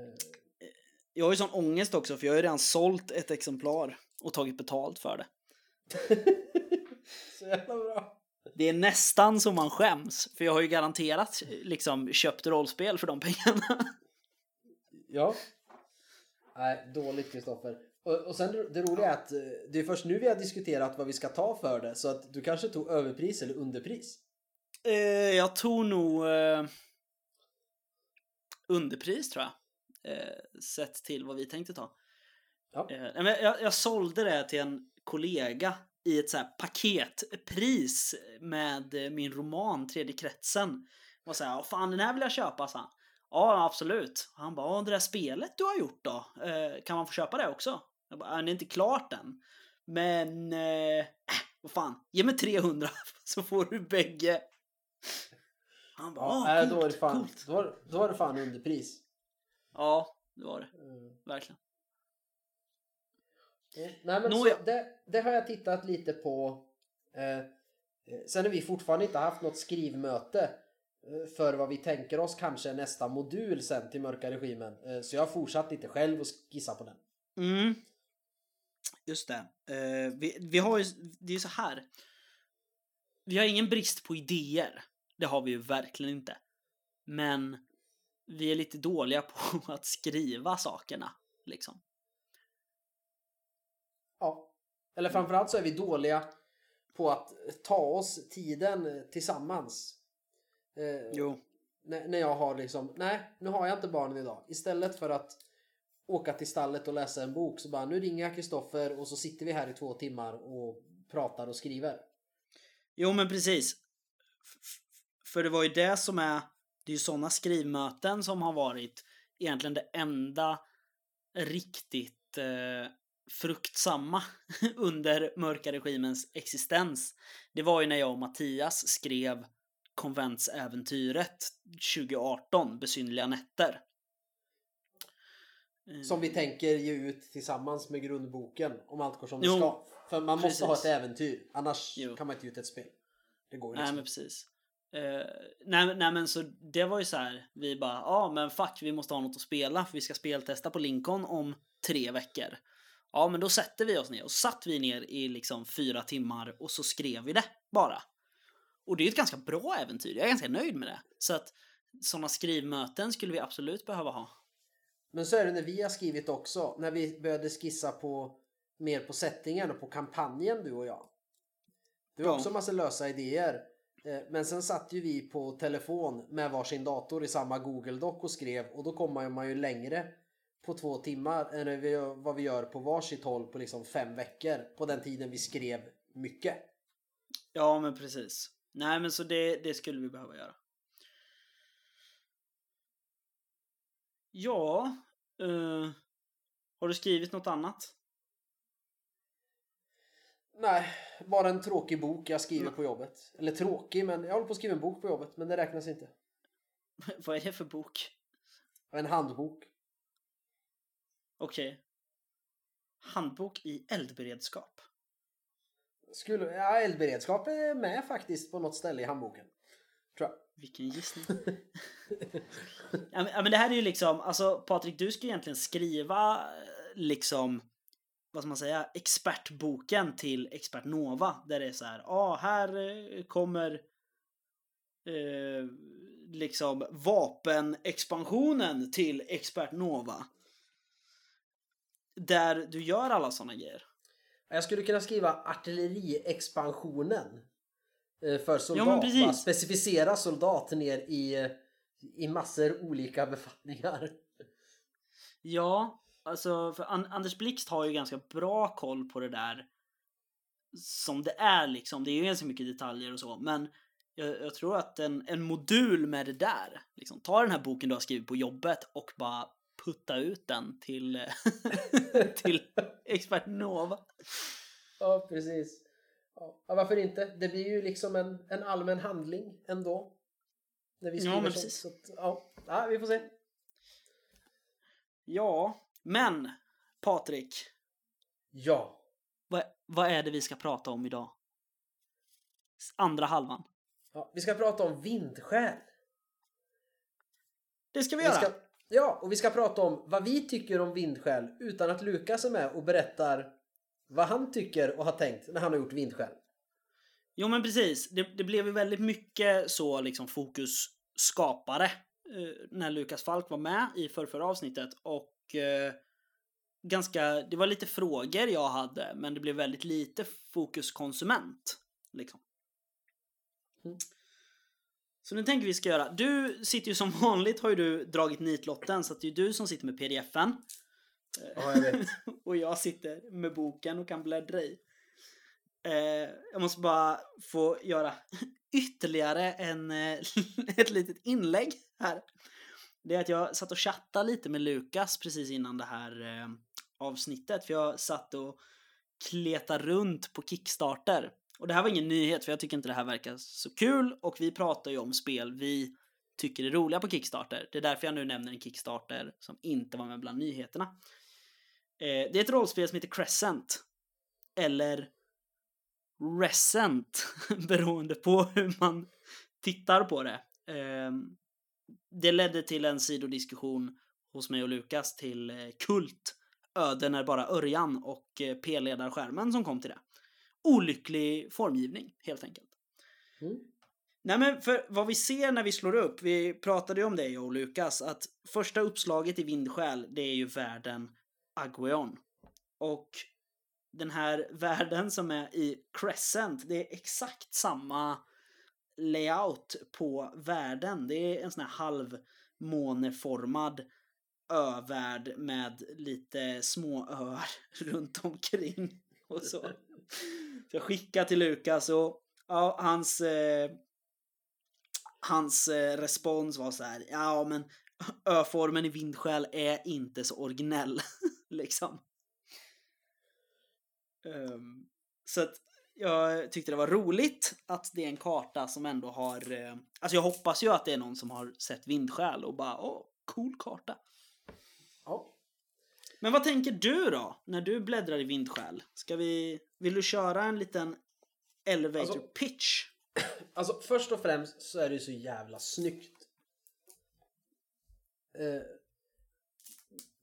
A: Jag har ju sån ångest också, för jag har ju redan sålt ett exemplar och tagit betalt för det.
B: så jävla bra.
A: Det är nästan så man skäms, för jag har ju garanterat liksom köpt rollspel för de pengarna.
B: Ja. Nej, dåligt Kristoffer. Och, och sen det- roliga är att eh, det är först nu vi har diskuterat vad vi ska ta för det. Så att du kanske tog överpris eller underpris.
A: Eh, jag tog nog eh, underpris tror jag. Eh, sett till vad vi tänkte ta.
B: Ja.
A: Eh, men jag, jag sålde det till en kollega i ett så här paketpris med eh, min roman Tredje kretsen. Och så här, fan den här vill jag köpa, sa han. Ja, absolut. Han bara, "Ja, det där spelet du har gjort då? Eh, kan man få köpa det också? Jag bara, "Ja, det är inte klart än. Men, eh, äh, vad fan, ge mig 300 så får du bägge. Han bara,
B: Ja,
A: "Ah,
B: nej, då
A: coolt,
B: är det fan,
A: coolt."
B: då var, då var det fan underpris.
A: Ja, det var det.
B: Mm.
A: Verkligen.
B: Nej men så, det, det har jag tittat lite på. Eh, eh, sen har vi fortfarande inte haft något skrivmöte eh, för vad vi tänker oss kanske nästa modul sen till mörka regimen. Så jag har fortsatt lite själv och skissa på den.
A: Mm. Just det. Eh, vi, vi har ju, det är ju så här. Vi har ingen brist på idéer. Det har vi ju verkligen inte. Men vi är lite dåliga på att skriva sakerna. Liksom.
B: Ja. Eller framförallt så är vi dåliga på att ta oss tiden tillsammans. Eh,
A: Jo.
B: när, när jag har liksom, nej nu har jag inte barnen idag. Istället för att åka till stallet och läsa en bok så bara nu ringer jag Kristoffer och så sitter vi här i två timmar och pratar och skriver.
A: Jo, men precis. F- För det var ju det som är... Det är ju sådana skrivmöten som har varit egentligen det enda riktigt eh, fruktsamma under mörka regimens existens. Det var ju när jag och Mattias skrev konventsäventyret 2018, Besynnerliga nätter. Eh,
B: Som vi tänker ge ut tillsammans med grundboken om allt går som det
A: Jo,
B: ska. För man måste ha ett
A: precis.
B: äventyr, annars
A: Jo.
B: kan man inte ge ut ett spel. Det går ju
A: Nej
B: liksom.
A: men precis. Eh, nej, nej men så det var ju så här. Vi bara, ja men fuck vi måste ha något att spela för vi ska speltesta på Lincoln om tre veckor. Ja men då sätter vi oss ner och satt vi ner i liksom fyra timmar och så skrev vi det bara. Och det är ett ganska bra äventyr, jag är ganska nöjd med det. Så att sådana skrivmöten skulle vi absolut behöva ha.
B: Men så är det när vi har skrivit också, när vi började skissa på mer på settingen och på kampanjen du och jag. Har
A: Ja.
B: också en massa lösa idéer. Eh, Men sen satt ju vi på telefon med varsin dator i samma Google Doc och skrev och då kommer man ju längre på två timmar än vad vi gör på varsitt håll på liksom fem veckor på den tiden vi skrev mycket.
A: Ja men precis. Nej men så det, det skulle vi behöva göra. Ja. Eh, har du skrivit något annat?
B: Nej, bara en tråkig bok jag skriver på jobbet. Eller tråkig, men jag håller på att skriva en bok på jobbet, men det räknas inte.
A: Vad är det för bok?
B: En handbok.
A: Okej. Handbok i eldberedskap.
B: Skulle, ja, eldberedskap är med faktiskt på något ställe i handboken.
A: Vilken gissning. ja, men, ja, men det här är ju liksom, alltså Patrik, du ska egentligen skriva eh, liksom, vad ska man säga, expertboken till Expert Nova. Där det är så här, ja ah, här eh, kommer eh, liksom vapenexpansionen till Expert Nova. Där du gör alla sådana grejer.
B: Jag skulle kunna skriva artilleriexpansionen. Eh, för soldat.
A: Ja,
B: specificera soldat ner i, i massor olika befattningar.
A: Ja, alltså för An Anders Blixt har ju ganska bra koll på det där som det är liksom. Det är ju ganska mycket detaljer och så, men jag, jag tror att en, en modul med det där, liksom, ta den här boken du har skrivit på jobbet och bara putta ut den till, till expert Nova.
B: Ja, precis. Ja, varför inte? Det blir ju liksom en, en allmän handling ändå. När vi
A: Ja, men precis.
B: Så att, ja. ja, vi får se.
A: Ja, men Patrik,
B: Ja.
A: vad, vad är det vi ska prata om idag? Andra halvan.
B: ja. Vi ska prata om vindskäl.
A: Det ska vi
B: Vi
A: göra.
B: ska, ja, och vi ska prata om vad vi tycker om vindskäl utan att Lukas är med och berättar vad han tycker och har tänkt när han har gjort vindskäl.
A: Jo men precis, det, det blev ju väldigt mycket så liksom fokusskapare eh, när Lukas Falk var med i förrförra avsnittet och eh, ganska, det var lite frågor jag hade men det blev väldigt lite fokuskonsument. Liksom.
B: Mm.
A: Så nu tänker vi ska göra, du sitter ju som vanligt har ju du dragit nitlotten så att det är ju du som sitter med pdfen.
B: Ja, jag vet.
A: och jag sitter med boken och kan bläddra i. Eh, jag måste bara få göra ytterligare en, eh, ett litet inlägg här. Det är att jag satt och chattade lite med Lukas precis innan det här eh, avsnittet. För jag satt och kletade runt på Kickstarter. Och det här var ingen nyhet för jag tycker inte det här verkar så kul. Och vi pratar ju om spel vi tycker är roliga på Kickstarter. Det är därför jag nu nämner en Kickstarter som inte var med bland nyheterna. Eh, det är ett rollspel som heter Crescent. Eller Resent, beroende på hur man tittar på det. Eh, det ledde till en sidodiskussion hos mig och Lukas till eh, Kult. Öden är bara Örjan och eh, P-ledarskärmen som kom till det. Olycklig formgivning, helt enkelt.
B: Mm.
A: Nej men för vad vi ser när vi slår upp, vi pratade ju om det jag och Lukas, att första uppslaget i Vindskäl, det är ju världen Agweon. Och den här världen som är i Crescent, det är exakt samma layout på världen. Det är en sån här halvmåneformad övärld med lite små öar runt omkring och så. Så jag skickar till Lukas och ja, hans eh, hans eh, respons var så här, ja men öformen i vindskäl är inte så originell, liksom. Ehm, så att jag tyckte det var roligt att det är en karta som ändå har, eh, alltså jag hoppas ju att det är någon som har sett vindskäl och bara, åh, cool karta.
B: Ja.
A: Men vad tänker du då, när du bläddrar i vindskäl? Ska vi, vill du köra en liten elevator
B: Alltså-
A: pitch?
B: Alltså först och främst så är det ju så jävla snyggt. Eh,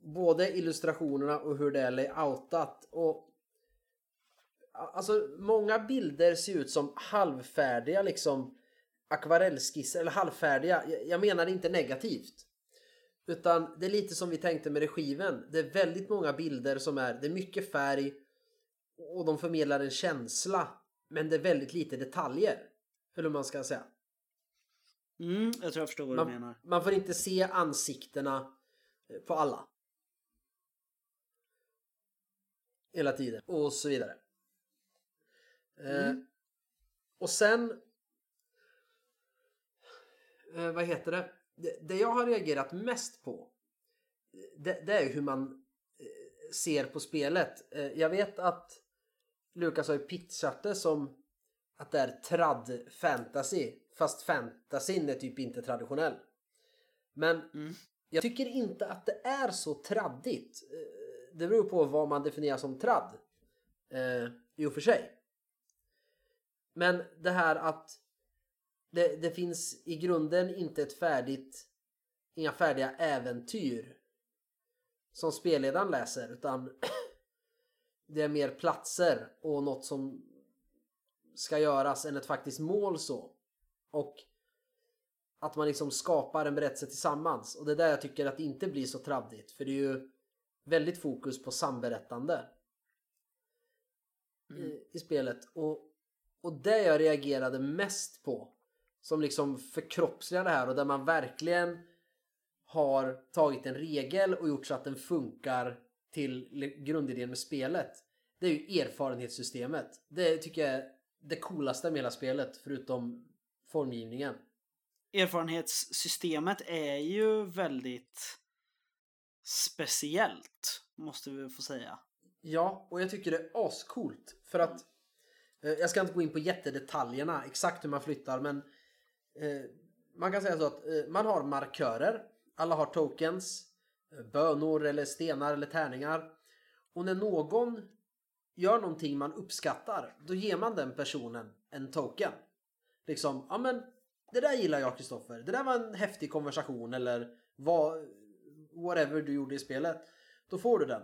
B: både illustrationerna och hur det är layoutat. Och, alltså många bilder ser ut som halvfärdiga liksom akvarellskisser eller halvfärdiga. Jag, jag menar inte negativt. Utan det är lite som vi tänkte med regiven. Det är väldigt många bilder som är, det är mycket färg och de förmedlar en känsla. Men det är väldigt lite detaljer. Eller hur man ska säga.
A: Mm, jag tror jag förstår vad du
B: Man,
A: menar.
B: man får inte se ansiktena eh, på alla. Hela tiden. Och så vidare. Eh,
A: Mm.
B: och sen... Eh, vad heter det? det? Det jag har reagerat mest på det, det är hur man eh, ser på spelet. Eh, jag vet att Lukas har ju pitchat det som att det är trad fantasy. Fast fantasyn är typ inte traditionell. Men
A: Mm.
B: jag tycker inte att det är så traddigt. Det beror på vad man definierar som tradd. Eh, I och för sig. Men det här att det, det finns i grunden inte ett färdigt inga färdiga äventyr som spelledaren läser utan det är mer platser och något som ska göras än ett faktiskt mål så. Och att man liksom skapar en berättelse tillsammans. Och det är där jag tycker att det inte blir så traddigt. För det är ju väldigt fokus på samberättande
A: Mm.
B: i, i spelet. Och Och det jag reagerade mest på som liksom förkroppsligar det här och där man verkligen har tagit en regel och gjort så att den funkar till grundidén med spelet. Det är ju erfarenhetssystemet. Det tycker jag är det coolaste med hela spelet förutom formgivningen.
A: Erfarenhetssystemet är ju väldigt speciellt, måste vi få säga.
B: Ja, och jag tycker det är ascoolt för att eh, jag ska inte gå in på jättedetaljerna exakt hur man flyttar men eh, man kan säga så att eh, man har markörer. Alla har tokens, eh, bönor eller stenar eller tärningar. Och när någon gör någonting man uppskattar, då ger man den personen en token. Liksom, ja men det där gillar jag Kristoffer. Det där var en häftig konversation eller vad, whatever du gjorde i spelet. Då får du den.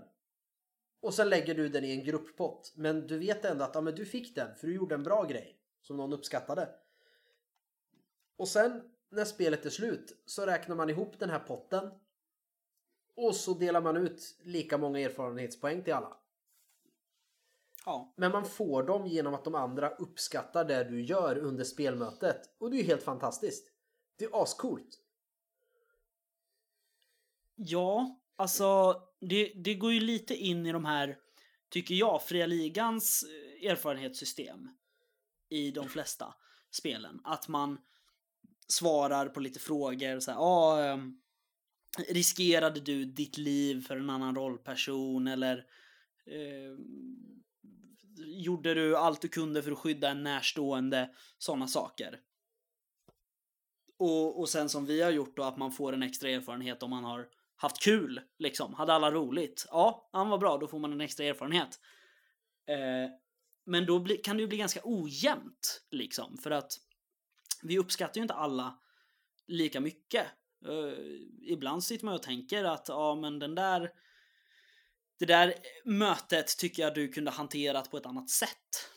B: Och sen lägger du den i en grupppott. Men du vet ändå att ja, men du fick den för du gjorde en bra grej som någon uppskattade. Och sen när spelet är slut så räknar man ihop den här potten. Och så delar man ut lika många erfarenhetspoäng till alla.
A: Ja.
B: Men man får dem genom att de andra uppskattar det du gör under spelmötet. Och det är ju helt fantastiskt. Det är ascoolt.
A: Ja, alltså det, det går ju lite in i de här, tycker jag, fria ligans eh, erfarenhetssystem i de flesta spelen. Att man svarar på lite frågor. Så här, ah, riskerade du ditt liv för en annan rollperson? Eller eh, gjorde du allt du kunde för att skydda en närstående? Sådana saker. Och, och sen som vi har gjort då, att man får en extra erfarenhet om man har haft kul. Liksom. Hade alla roligt? Ja, han var bra, då får man en extra erfarenhet. Eh, men då bli, kan det ju bli ganska ojämnt. Liksom, för att vi uppskattar ju inte alla lika mycket. Eh, ibland sitter man och tänker att ja, men den där det där mötet tycker jag du kunde hanterat på ett annat sätt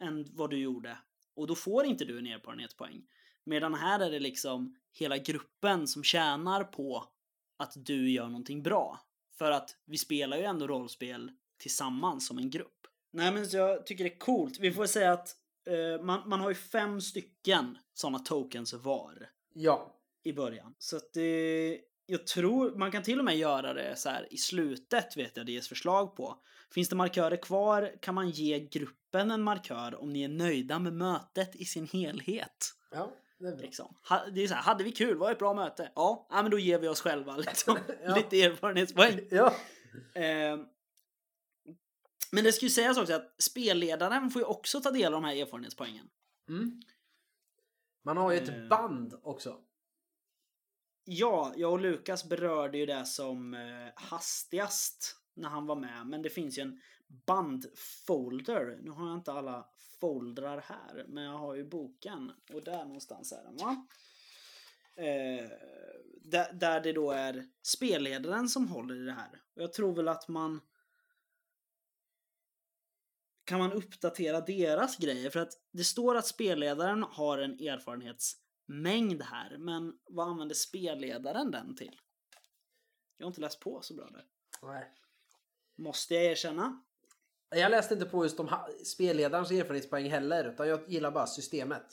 A: än vad du gjorde. Och då får inte du en erfarenhetspoäng. Medan här är det liksom hela gruppen som tjänar på att du gör någonting bra. För att vi spelar ju ändå rollspel tillsammans som en grupp. Nej men jag tycker det är coolt. Vi får säga att uh, man, man har ju fem stycken sådana tokens var.
B: Ja.
A: I början. Så att det... Jag tror man kan till och med göra det så här i slutet vet jag det ges förslag på. Finns det markörer kvar kan man ge gruppen en markör om ni är nöjda med mötet i sin helhet.
B: Ja, det är.
A: Liksom. Det är så här, hade vi kul? Var det ett bra möte? Ja, ja men då ger vi oss själva liksom.
B: Ja.
A: lite erfarenhetspoäng.
B: Ja.
A: Eh, men det ska ju sägas också att spelledaren får ju också ta del av de här erfarenhetspoängen.
B: Mm. Man har ju ett
A: Eh.
B: band också.
A: Ja, jag och Lukas berörde ju det som eh, hastigast när han var med. Men det finns ju en bandfolder. Nu har jag inte alla foldrar här, men jag har ju boken. Och där någonstans är den va? Eh, där, där det då är spelledaren som håller i det här. Och jag tror väl att man kan man uppdatera deras grejer? För att det står att spelledaren har en erfarenhetsmängd här, men vad använder spelledaren den till? Jag har inte läst på så bra där.
B: Nej.
A: Måste jag erkänna.
B: Jag läste inte på just de spelledarens erfarenhetspoäng heller, utan jag gillar bara systemet.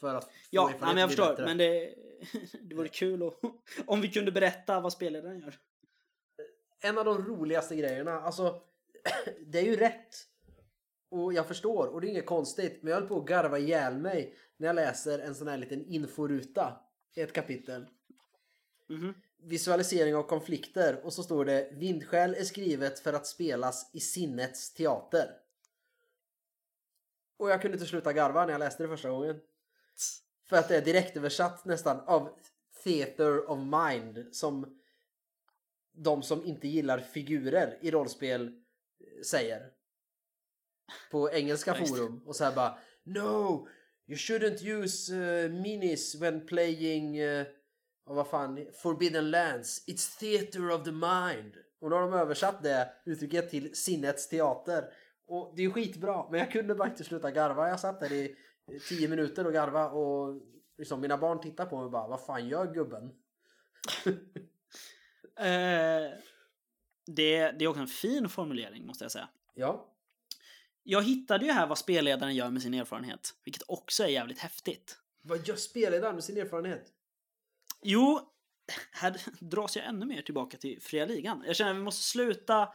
B: För att få
A: Ja, nej, men jag förstår.
B: bättre.
A: Men det, det vore kul och, om vi kunde berätta vad spelledaren gör.
B: En av de roligaste grejerna, alltså det är ju rätt. Och jag förstår, och det är inget konstigt. Men jag höll på att garva ihjäl mig när jag läser en sån här liten inforuta i ett kapitel.
A: Mhm.
B: Visualisering av konflikter och så står det Vindskäl är skrivet för att spelas i sinnets teater. Och jag kunde inte sluta garva när jag läste det första gången. För att det är direktöversatt nästan av Theater of Mind som de som inte gillar figurer i rollspel eh, säger. På engelska forum och så här bara No! You shouldn't use uh, minis when playing uh, och vad fan, Forbidden Lands. It's theater of the mind. Och då har de översatt det uttrycket till sinnets teater. Och det är skitbra, men jag kunde bara inte sluta garva. Jag satt där i tio minuter och garva och liksom mina barn tittar på mig och bara vad fan gör gubben?
A: Eh, det, det är också en fin formulering måste jag säga.
B: Ja,
A: Jag hittade ju här vad spelledaren gör med sin erfarenhet, vilket också är jävligt häftigt.
B: Vad gör spelledaren med sin erfarenhet?
A: Jo, här dras jag ännu mer tillbaka till fria ligan. Jag känner att vi måste sluta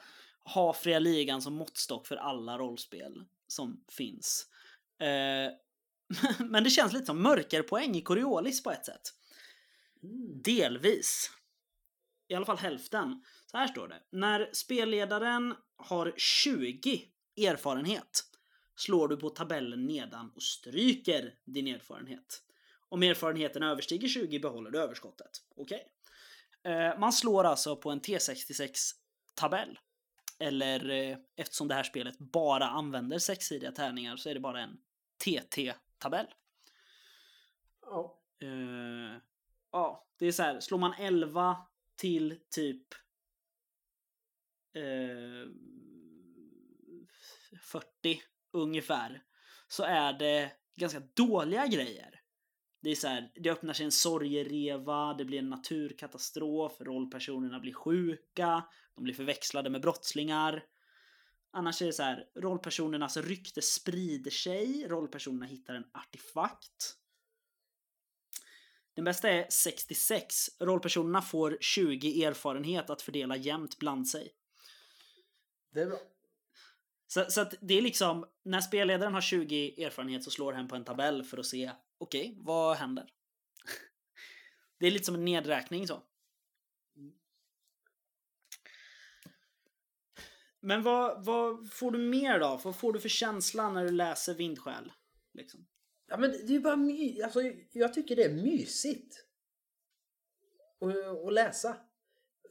A: ha fria ligan som måttstock för alla rollspel som finns. Eh, men det känns lite som mörkerpoäng i Coriolis på ett sätt.
B: Mm.
A: Delvis. I alla fall hälften. Så här står det. När spelledaren har 20 erfarenhet slår du på tabellen nedan och stryker din erfarenhet. Om erfarenheten överstiger 20 behåller du överskottet. Okej. Eh, man slår alltså på en T66-tabell. Eller eh, eftersom det här spelet bara använder sexsidiga tärningar så är det bara en TT-tabell.
B: Ja.
A: Eh, ja, det är så här. Slår man 11 till typ eh, 40 ungefär så är det ganska dåliga grejer. Det är så här, det öppnar sig en sorgereva, det blir en naturkatastrof, rollpersonerna blir sjuka, de blir förväxlade med brottslingar. Annars är det så här, rollpersonernas rykte sprider sig, rollpersonerna hittar en artefakt. Den bästa är 66. Rollpersonerna får 20 erfarenhet att fördela jämnt bland sig.
B: Det är bra.
A: Så, så att det är liksom, när spelledaren har 20 erfarenhet så slår hen på en tabell för att se, okej, okay, vad händer? Det är lite som en nedräkning så. Men vad, vad får du mer då? Vad får du för känsla när du läser Vindsjäl? Liksom?
B: Ja men det är ju bara my... Alltså, jag tycker det är mysigt. Att, att läsa.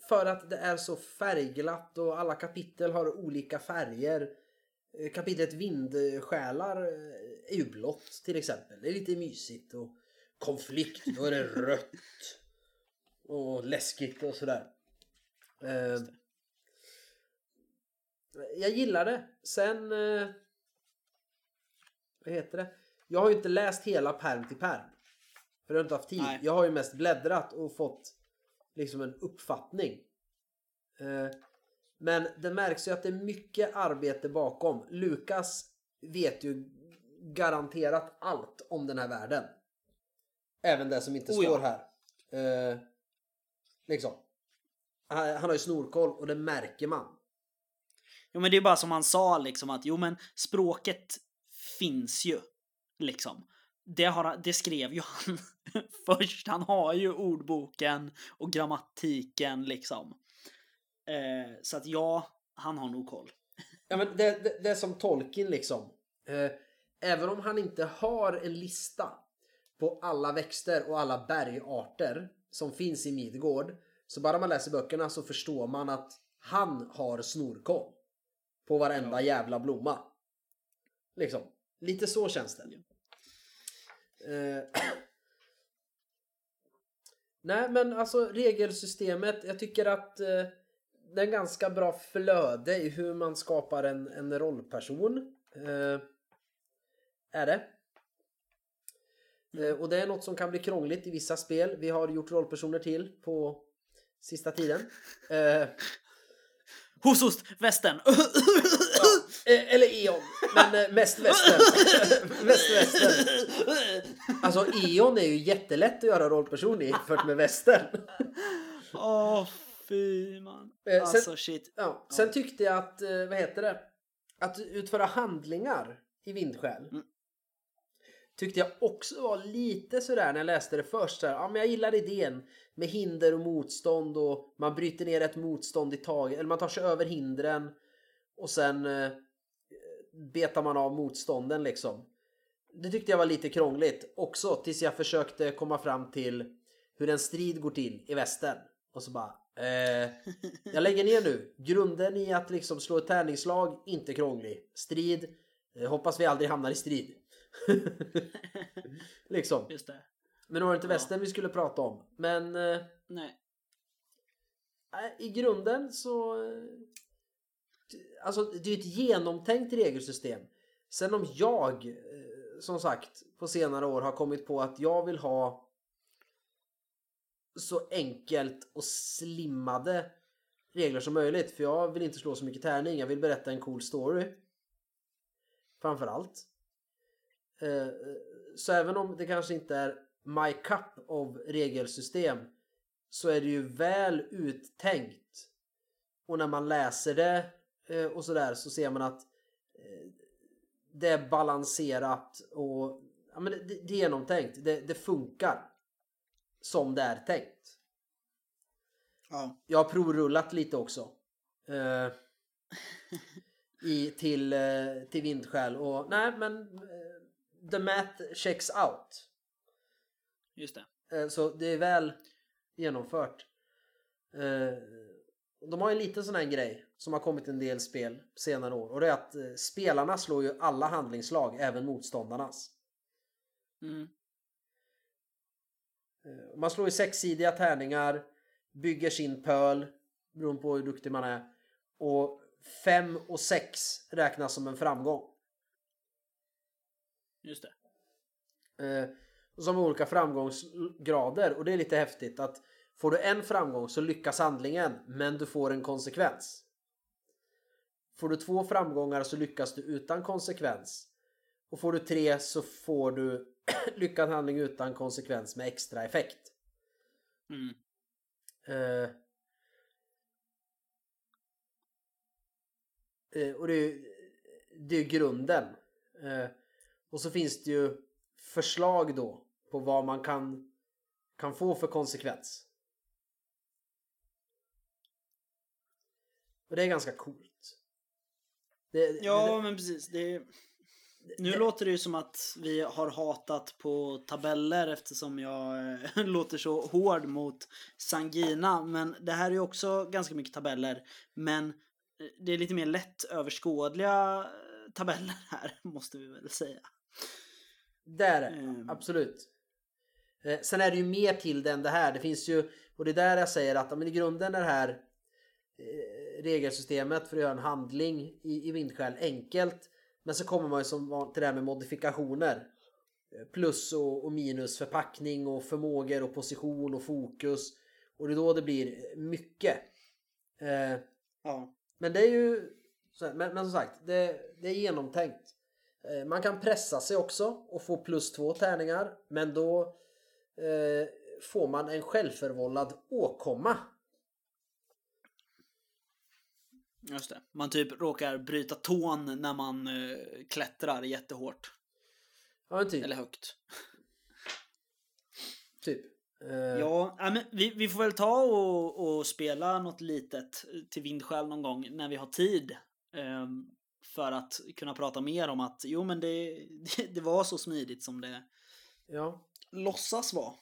B: För att det är så färgglatt och alla kapitel har olika färger. Eh, kapitlet Vindsjälar eh, är ju blått till exempel. Det är lite mysigt. Och konflikt, då är det rött. Och läskigt och sådär. Eh, jag gillar det. Sen... Vad heter det? Jag har ju inte läst hela perm till perm. För jag har inte haft tid. Nej. Jag har ju mest bläddrat och fått liksom en uppfattning. Men det märks ju att det är mycket arbete bakom. Lukas vet ju garanterat allt om den här världen. Även det som inte oh, står ja. här. Eh, liksom. Han, han har ju snorkoll och det märker man.
A: Jo men det är bara som han sa liksom att jo men språket finns ju. Liksom. Det, har, det skrev ju han först. Han har ju ordboken och grammatiken liksom. Eh, så att ja, han har nog koll.
B: Ja men det, det, det är som Tolkien liksom. Eh, även om han inte har en lista på alla växter och alla bergarter som finns i Midgård. Så bara man läser böckerna så förstår man att han har snorkoll. På varenda jävla blomma. Liksom. Lite så känns det. Eh, Nej men alltså regelsystemet. Jag tycker att eh, det är ganska bra flöde i hur man skapar en, en rollperson. Eh, är det. Eh, och det är något som kan bli krångligt i vissa spel. Vi har gjort rollpersoner till på sista tiden. Eh,
A: Hosost, västern.
B: ja, eh, eller E.ON. Men eh, mest västern. mest västern. Alltså E.ON är ju jättelätt att göra rollperson i jämfört med västern.
A: Åh, oh, fy man. Eh, alltså
B: sen,
A: shit.
B: Ja, sen tyckte jag att, eh, vad heter det? Att utföra handlingar i Vindskäl. Mm. Tyckte jag också var lite sådär när jag läste det först. Så ja, men jag gillar idén med hinder och motstånd och man bryter ner ett motstånd i taget. Eller man tar sig över hindren och sen eh, betar man av motstånden liksom. Det tyckte jag var lite krångligt också tills jag försökte komma fram till hur en strid går till i västern. Och så bara, Eh, jag lägger ner nu. Grunden i att liksom slå ett tärningslag, inte krånglig. Strid, eh, hoppas vi aldrig hamnar i strid. liksom.
A: Just det.
B: Men nu var det inte västern vi skulle prata om. Men... Eh,
A: Nej.
B: I grunden så... Eh, alltså det är ett genomtänkt regelsystem. Sen om jag, eh, som sagt, på senare år har kommit på att jag vill ha så enkelt och slimmade regler som möjligt. För jag vill inte slå så mycket tärning. Jag vill berätta en cool story. framförallt. Eh, så även om det kanske inte är my cup av regelsystem så är det ju väl uttänkt. Och när man läser det eh, och sådär så ser man att eh, det är balanserat och ja, men det, det är genomtänkt. Det, det funkar som det är tänkt.
A: Ja.
B: Jag har provrullat lite också. Eh, i, till, eh, till vindskäl och nej men eh, the math checks out.
A: Just det.
B: Eh, så det är väl genomfört. Eh, de har ju en liten sån här grej som har kommit en del spel senare år och det är att eh, spelarna slår ju alla handlingslag, även motståndarnas.
A: Mm.
B: Eh, Man slår ju sexsidiga tärningar, bygger sin pöl beroende på hur duktig man är. Och 5 och 6 räknas som en framgång.
A: Just det.
B: Eh, som olika framgångsgrader och det är lite häftigt att får du en framgång så lyckas handlingen men du får en konsekvens. Får du två framgångar så lyckas du utan konsekvens. Och får du tre så får du lyckad handling utan konsekvens med extra effekt.
A: Mm.
B: Eh, och det är ju det är grunden. Eh, och så finns det ju förslag då på vad man kan, kan få för konsekvens. Och det är ganska coolt. Det,
A: Ja, men precis. Det, nu
B: det-
A: låter det ju som att vi har hatat på tabeller eftersom jag eh, låter så hård mot Sangina. Men det här är ju också ganska mycket tabeller. Men eh, det är lite mer lätt överskådliga eh, tabeller här, måste vi väl säga.
B: Det är det,
A: Mm.
B: absolut. Sen är det ju mer till det än det här. Det finns ju, och det är där jag säger att men i grunden är det här regelsystemet för att göra en handling i, i vindskäl enkelt. Men så kommer man ju som till det här med modifikationer. Eh, Plus och, och minus förpackning och förmågor och position och fokus. Och det är då det blir mycket. Eh,
A: Ja.
B: men det är ju... Men, men som sagt, det, det är genomtänkt. Eh, Man kan pressa sig också och få plus två tärningar. Men då eh, får man en självförvållad åkomma.
A: Just det. Man typ råkar bryta tån när man eh, klättrar jättehårt.
B: Ja, typ.
A: Eller högt.
B: typ. Eh,
A: Ja, men vi, vi får väl ta och, och spela något litet till Vindskäl någon gång när vi har tid. Ehm, för att kunna prata mer om att jo men det, det, det var så smidigt som det
B: ja.
A: låtsas vara.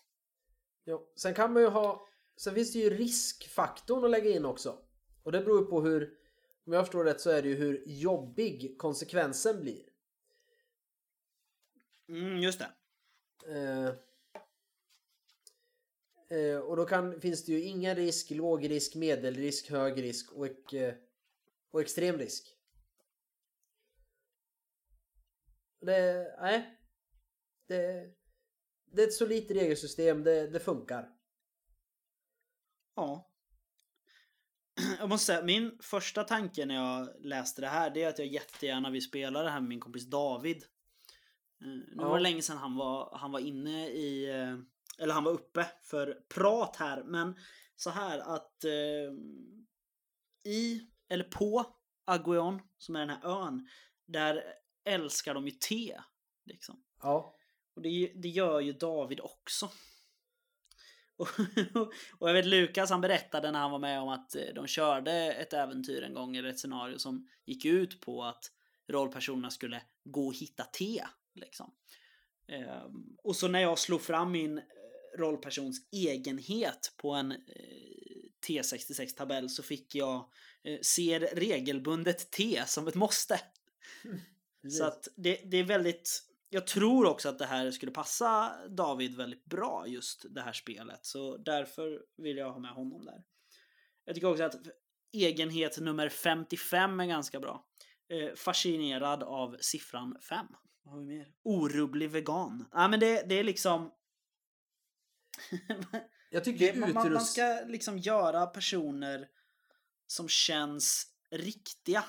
B: ja. Sen kan man ju ha... Sen finns det ju riskfaktorn att lägga in också. Och det beror ju på hur... Om jag förstår rätt så är det ju hur jobbig konsekvensen blir.
A: Mm, just det.
B: Eh, eh, och då kan, finns det ju ingen risk, låg risk, medelrisk, hög risk och, ek, eh, och extrem risk. Det, nej. Det, det är ett solitt regelsystem, det, det funkar.
A: Ja. Jag måste säga, min första tanke när jag läste det här det är att jag jättegärna vill spela det här med min kompis David. Eh, Nu
B: Ja.
A: var det länge sedan han var, han var inne i, eh, eller han var uppe för prat här, men så här att eh, i, eller på Aguion, som är den här ön, där älskar de ju te. Liksom.
B: Ja.
A: Och det, det gör ju David också. Och, och jag vet Lukas han berättade när han var med om att eh, de körde ett äventyr en gång eller ett scenario som gick ut på att rollpersonerna skulle gå och hitta te. Liksom. Ehm, och så när jag slog fram min eh, rollpersons egenhet på en eh, T66-tabell så fick jag eh, ser regelbundet te som ett måste. Så att det, det är väldigt... Jag tror också att det här skulle passa David väldigt bra, just det här spelet. Så därför vill jag ha med honom där. Jag tycker också att egenhet nummer 55 är ganska bra. Eh, fascinerad av siffran 5. Vad har vi mer? Orubblig vegan. Nej men det, det är liksom...
B: Jag tycker
A: det, man, man, ska liksom göra personer som känns riktiga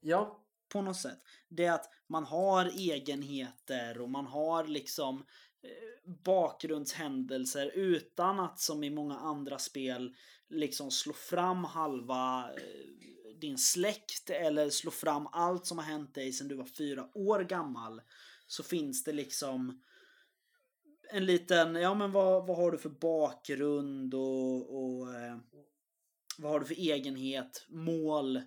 B: Ja.
A: på något sätt. Det är att man har egenheter och man har liksom eh, bakgrundshändelser utan att som i många andra spel liksom slå fram halva eh, din släkt eller slå fram allt som har hänt dig sedan du var fyra år gammal. Så finns det liksom en liten, ja men vad, vad har du för bakgrund och, och eh, vad har du för egenhet, mål,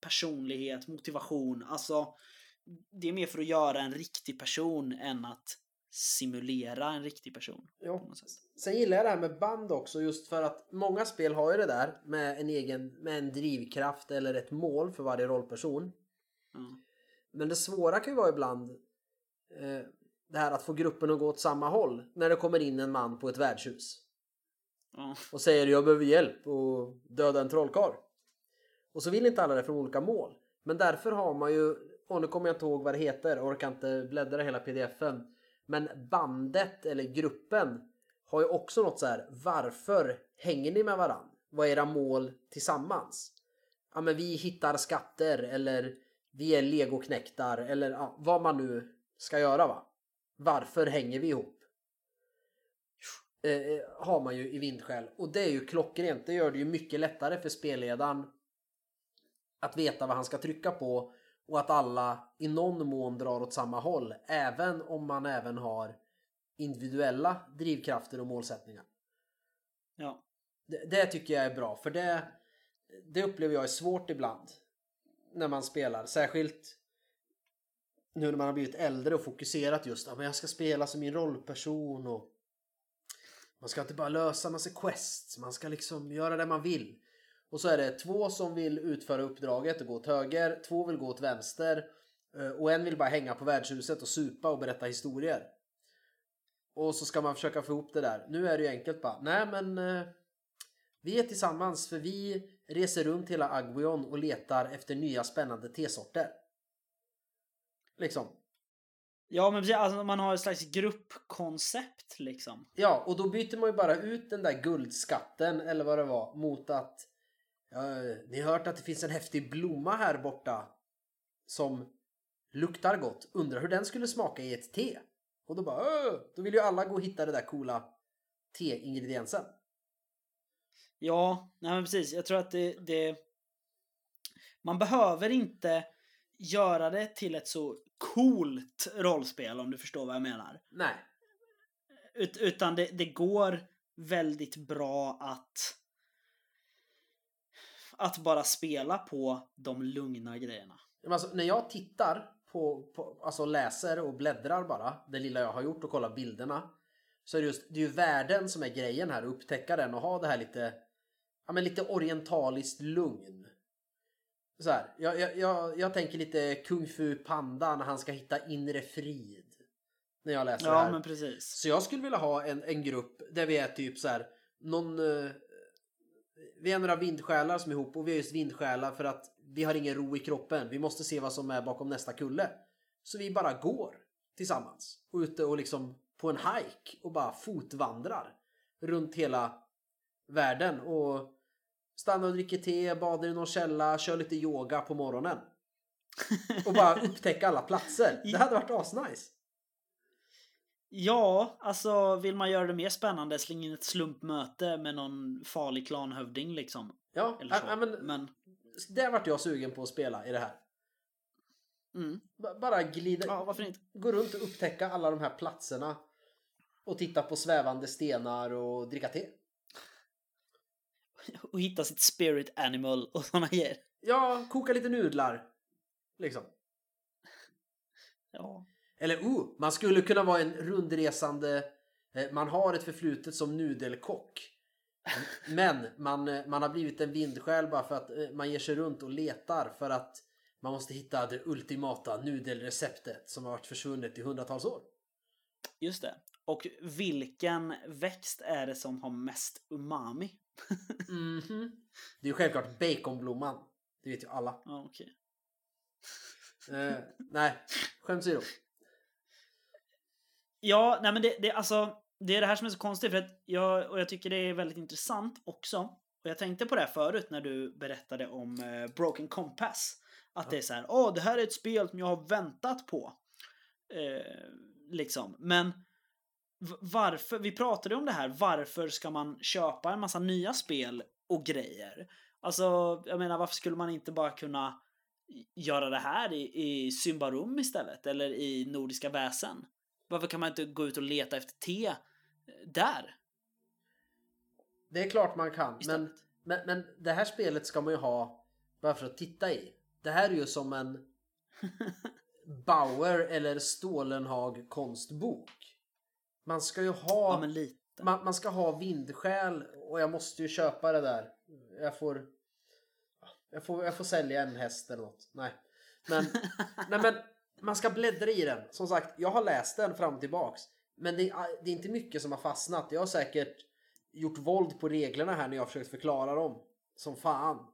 A: personlighet, motivation. Alltså, det är mer för att göra en riktig person än att simulera en riktig person.
B: Jo. Sen gillar jag det här med band också just för att många spel har ju det där med en egen med en drivkraft eller ett mål för varje rollperson.
A: Mm.
B: Men det svåra kan ju vara ibland eh, det här att få gruppen att gå åt samma håll när det kommer in en man på ett värdshus.
A: Ja.
B: Och säger jag behöver hjälp och döda en trollkarl. Och så vill inte alla det för olika mål. Men därför har man ju, och nu kommer jag inte ihåg vad det heter, orkar inte bläddra hela pdfen. Men bandet eller gruppen har ju också något så här. Varför hänger ni med varann? Vad är era mål tillsammans? Ja men vi hittar skatter eller vi är legoknäktar eller ja, vad man nu ska göra va. Varför hänger vi ihop? Eh, eh har man ju i vindskäl och det är ju klockrent. Det gör det ju mycket lättare för spelledaren att veta vad han ska trycka på och att alla i någon mån drar åt samma håll. Även om man även har individuella drivkrafter och målsättningar.
A: Ja.
B: Det, det tycker jag är bra för det, det upplever jag är svårt ibland när man spelar. Särskilt nu när man har blivit äldre och fokuserat just att jag ska spela som min rollperson och man ska inte bara lösa massa quests, man ska liksom göra det man vill. Och så är det två som vill utföra uppdraget och gå åt höger, två vill gå åt vänster eh, och en vill bara hänga på värdshuset och supa och berätta historier. Och så ska man försöka få ihop det där. Nu är det ju enkelt bara, nej men eh, vi är tillsammans för vi reser runt hela Agvion och letar efter nya spännande tesorter. Liksom.
A: Ja, men precis, alltså, man har ett slags gruppkoncept liksom.
B: Ja, och då byter man ju bara ut den där guldskatten eller vad det var mot att ja, ni har hört att det finns en häftig blomma här borta som luktar gott. Undrar hur den skulle smaka i ett te? Och då bara Åh! då vill ju alla gå och hitta det där coola te-ingrediensen.
A: Ja, nej men precis. Jag tror att det, det... Man behöver inte göra det till ett så coolt rollspel om du förstår vad jag menar.
B: Nej.
A: Ut, utan det, det går väldigt bra att att bara spela på de lugna grejerna.
B: Alltså, när jag tittar på, på, alltså läser och bläddrar bara, det lilla jag har gjort och kollar bilderna. Så är det just, det är ju världen som är grejen här, att upptäcka den och ha det här lite, ja men lite orientaliskt lugn. Så här, jag, jag, jag, jag tänker lite Kung Fu Panda när han ska hitta inre frid. När jag läser det
A: Ja,
B: här.
A: men precis.
B: Så jag skulle vilja ha en, en grupp där vi är typ så här, någon... vi är några vindsjälar som är ihop och vi är just vindsjälar för att vi har ingen ro i kroppen. Vi måste se vad som är bakom nästa kulle. Så vi bara går tillsammans. Och ute och liksom på en hike och bara fotvandrar runt hela världen och stannar och dricker te, badar i någon källa, kör lite yoga på morgonen. Och bara upptäcka alla platser. Det hade varit asnice.
A: Ja, alltså vill man göra det mer spännande, släng in ett slumpmöte med någon farlig klanhövding liksom.
B: Ja,
A: Eller så.
B: men
A: men
B: det vart jag sugen på att spela i det här.
A: mm.
B: Bara glida,
A: ja, varför inte?
B: gå runt och upptäcka alla de här platserna. Och titta på svävande stenar och dricka te.
A: Och hitta sitt spirit animal och såna grejer.
B: Ja, koka lite nudlar. Liksom.
A: Ja.
B: Eller oh, man skulle kunna vara en rundresande... eh, Man har ett förflutet som nudelkock. Men man, eh, man har blivit en vindsjäl bara för att eh, man ger sig runt och letar för att man måste hitta det ultimata nudelreceptet som har varit försvunnet i hundratals år.
A: Just det. Och vilken växt är det som har mest umami?
B: Mhm. Det är ju självklart baconblomman. Det vet ju alla.
A: Okej.
B: Eh, nej, skämt åsido.
A: Ja, nej men det, det, alltså, det är det här som är så konstigt för att jag, och jag tycker det är väldigt intressant också. Och jag tänkte på det här förut när du berättade om eh, Broken Compass. Att det är så här, åh det här är ett spel som jag har väntat på. Eh, liksom. Men varför, vi pratade om det här, varför ska man köpa en massa nya spel och grejer? Alltså, jag menar varför skulle man inte bara kunna göra det här i, i Symbarum istället? Eller i Nordiska väsen? Varför kan man inte gå ut och leta efter te eh, där?
B: Det är klart man kan, men, men, men det här spelet ska man ju ha bara för att titta i. Det här är ju som en Bauer eller Stålenhag konstbok. Man ska ju ha
A: Ja
B: man, man ska ha vindskäl och jag måste ju köpa det där. Jag får jag får, jag får sälja en häst eller något. Nej. Men, nej men man ska bläddra i den. Som sagt, jag har läst den fram och tillbaks. Men det, är- det är inte mycket som har fastnat. Jag har säkert gjort våld på reglerna här när jag har försökt förklara dem. Som fan.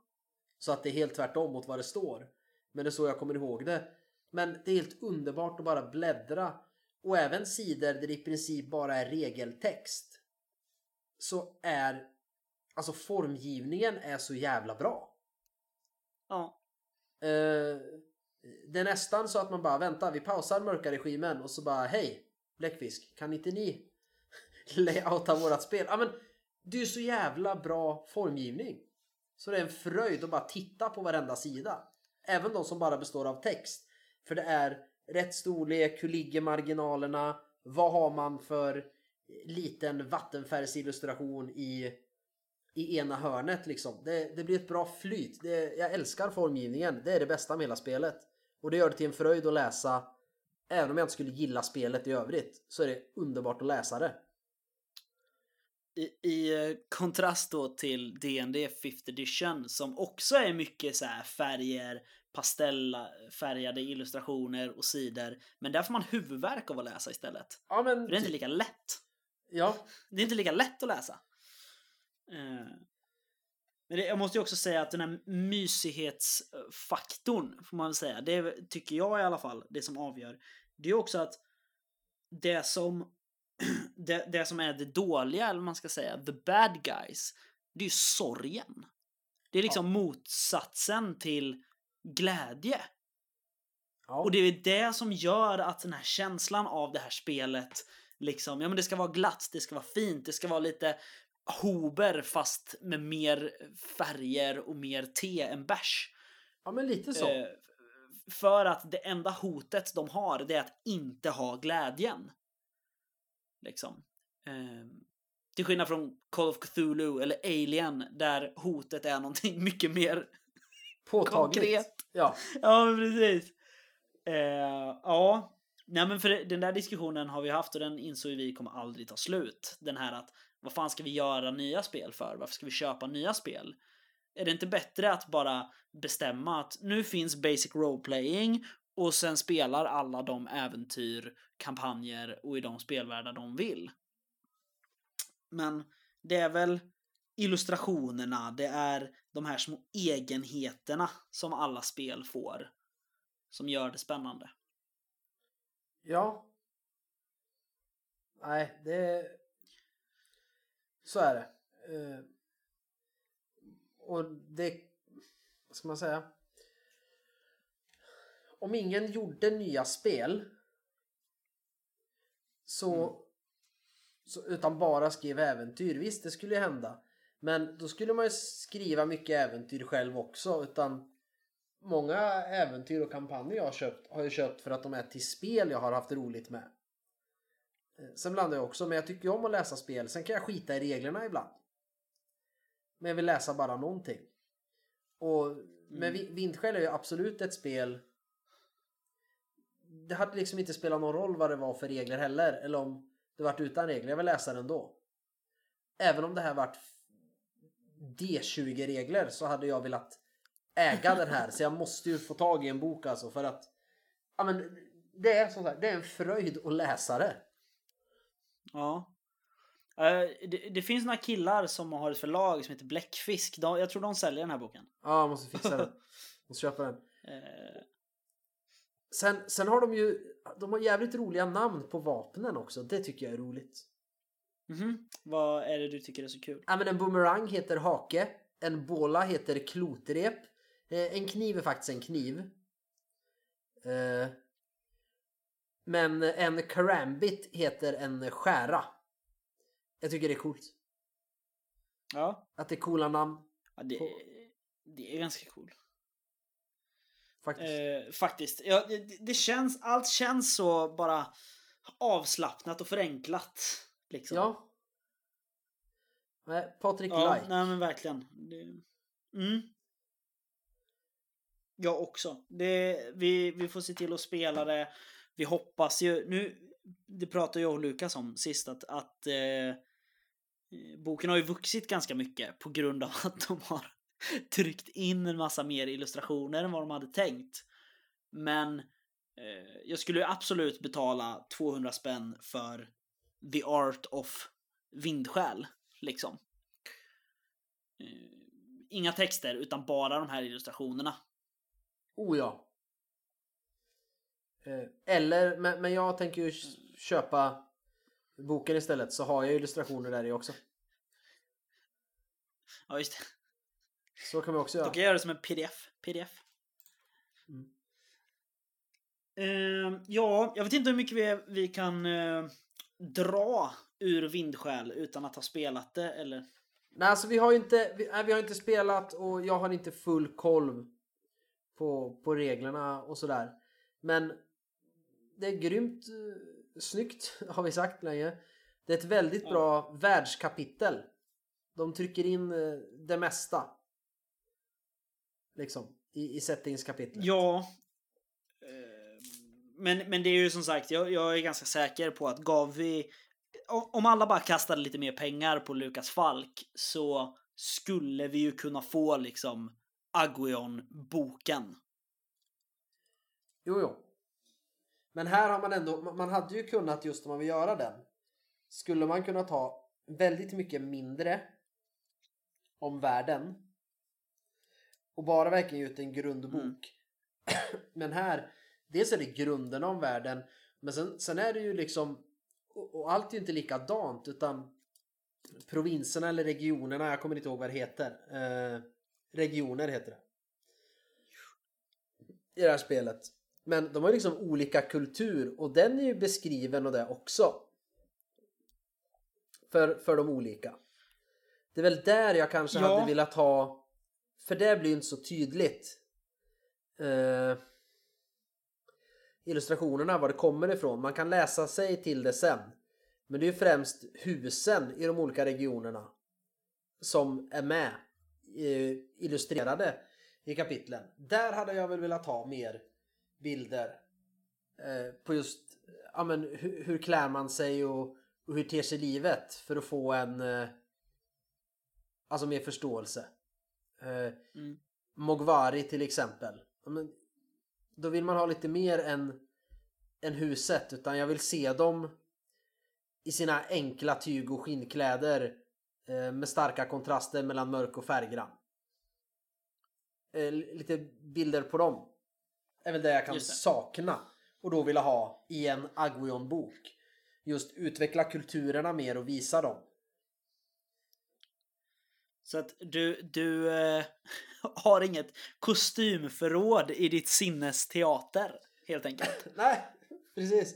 B: Så att det är helt tvärtom mot vad det står. Men det är så jag kommer ihåg det. Men det är helt underbart att bara bläddra. Och även sidor där det i princip bara är regeltext. Så är alltså formgivningen är så jävla bra.
A: Ja.
B: Eh, det är nästan så att man bara vänta, vi pausar mörka regimen och så bara hej Bläckfisk, kan inte ni layouta vårat spel? Ja men det är ju så jävla bra formgivning. Så det är en fröjd att bara titta på varenda sida. Även de som bara består av text. För det är rätt storlek, hur ligger marginalerna, vad har man för liten vattenfärgsillustration i i ena hörnet liksom. Det, det blir ett bra flyt. Det, jag älskar formgivningen. Det är det bästa med hela spelet. Och det gör det till en fröjd att läsa. Även om jag inte skulle gilla spelet i övrigt så är det underbart att läsa det.
A: I, I eh, kontrast då till D&D 5th edition som också är mycket så här färger, pastellfärgade illustrationer och sidor. Men där får man huvudvärk av att läsa istället.
B: Ja men...
A: För det är inte lika lätt.
B: Ja.
A: Det är inte lika lätt att läsa. Men det, jag måste ju också säga att den här mysighetsfaktorn, får man väl säga, det tycker jag i alla fall, det som avgör. Det är också att det som, det, det som är det dåliga, eller vad man ska säga, the bad guys, det är ju sorgen. Det är liksom motsatsen till glädje.
B: ja.
A: Och det är det som gör att den här känslan av det här spelet liksom, ja men det ska vara glatt, det ska vara fint, det ska vara lite hober fast med mer färger och mer te än bärs.
B: ja men lite så.
A: Eh, för att det enda hotet de har det är att inte ha glädjen. Liksom. Eh, till skillnad från Call of Cthulhu eller Alien där hotet är någonting mycket mer
B: Påtagligt.
A: konkret.
B: Ja.
A: Ja, precis. Eh, ja, nej men för den där diskussionen har vi haft och den insåg vi kommer aldrig ta slut. Den här att vad fan ska vi göra nya spel för? Varför ska vi köpa nya spel? Är det inte bättre att bara bestämma att nu finns basic role-playing och sen spelar alla de äventyr, kampanjer och i de spelvärldar de vill? Men det är väl illustrationerna, det är de här små egenheterna som alla spel får som gör det spännande.
B: Ja. Nej, det... Så är det. Eh, Och det... Vad ska man säga? Om ingen gjorde nya spel så, så utan bara skrev äventyr, visst det skulle ju hända. Men då skulle man ju skriva mycket äventyr själv också utan Många äventyr och kampanjer jag har köpt har jag köpt för att de är till spel jag har haft roligt med. Eh, Sen blandar jag också, men jag tycker om att läsa spel. Sen kan jag skita i reglerna ibland. Men jag vill läsa bara någonting. Och med Vi- Vindskäl är ju absolut ett spel. Det hade liksom inte spelat någon roll vad det var för regler heller. Eller om det varit utan regler. Jag vill läsa det ändå. Även om det här varit D20-regler så hade jag velat äga den här. Så jag måste ju få tag i en bok alltså för att ja, men det är som sagt, det är en fröjd att läsa det.
A: Ja. Eh, det, det finns några killar som har ett förlag som heter Bläckfisk. De, jag tror de säljer den här boken.
B: Ja, jag måste fixa den. Måste köpa den.
A: Eh,
B: Sen, sen har de ju de har jävligt roliga namn på vapnen också. Det tycker jag är roligt.
A: mhm. Vad är det du tycker är så kul?
B: Ja, men en boomerang heter hake. En båla heter klotrep. Eh, en kniv är faktiskt en kniv. Men en karambit heter en skära. Jag tycker det är coolt.
A: Ja.
B: Att det är coola namn.
A: ja det,
B: På-
A: det är ganska cool.
B: Faktiskt.
A: Eh, faktiskt. Ja, det, det känns, allt känns så bara avslappnat och förenklat. Liksom.
B: Ja. Nej, Patrik
A: Ja,
B: Light.
A: nej men verkligen. Det, mm. Jag också. Det, vi, vi får se till att spela det. Vi hoppas ju, nu, det pratade jag och Lukas om sist, att, att eh, boken har ju vuxit ganska mycket på grund av att de har tryckt in en massa mer illustrationer än vad de hade tänkt. Men eh, jag skulle ju absolut betala 200 spänn för The Art of Vindskäl, liksom. Eh, Inga texter, utan bara de här illustrationerna.
B: Oh ja. Eh, Eller, men, men jag tänker ju köpa boken istället så har jag illustrationer där i också.
A: Ja, just det.
B: Så kan vi också
A: Då
B: göra.
A: kan jag göra det som en pdf. pdf.
B: Mm.
A: Eh, ja, jag vet inte hur mycket vi, vi kan eh, dra ur Vindskäl utan att ha spelat det, eller?
B: Nej, alltså vi har ju inte, vi, nej, vi har inte spelat och jag har inte full koll på, på reglerna och sådär. Men det är grymt eh, snyggt har vi sagt länge. Det är ett väldigt
A: Ja.
B: bra världskapitel. De trycker in eh, det mesta. Liksom i, i settingskapitlet.
A: Ja. Eh, Men, men det är ju som sagt, jag, jag är ganska säker på att gav vi... Om om alla bara kastade lite mer pengar på Lukas Falk så skulle vi ju kunna få liksom Aguion-boken.
B: Jo, jo. Men här har man ändå, man- hade ju kunnat just om man vill göra den. Skulle man kunna ta väldigt mycket mindre om världen. Och bara verkligen ge ut en grundbok.
A: Mm.
B: Men här, dels är det grunderna om världen. Men sen, sen är det ju liksom, och, och allt är ju inte likadant utan provinserna eller regionerna, jag kommer inte ihåg vad det heter. Eh, regioner heter det. I det här spelet. Men de har ju liksom olika kultur och den är ju beskriven och det också. För, för de olika. Det är väl där jag kanske
A: Ja.
B: hade velat ha för det blir ju inte så tydligt. Eh, illustrationerna, var det kommer ifrån. Man kan läsa sig till det sen. Men det är ju främst husen i de olika regionerna som är med eh, illustrerade i kapitlen. Där hade jag väl velat ha mer bilder eh, på just ja, men, hur, hur klär man sig och, och hur ter sig livet för att få en eh, alltså mer förståelse. Eh,
A: Mm.
B: Mogwari till exempel. Ja, men, då vill man ha lite mer än, än huset utan jag vill se dem i sina enkla tyg och skinnkläder eh, med starka kontraster mellan mörk och färggrann. Eh, lite bilder på dem är väl det jag kan sakna och då vilja ha i en Agwion-bok. Just utveckla kulturerna mer och visa dem.
A: Så att du, du eh, har inget kostymförråd i ditt sinnes teater, helt enkelt.
B: Nej, precis.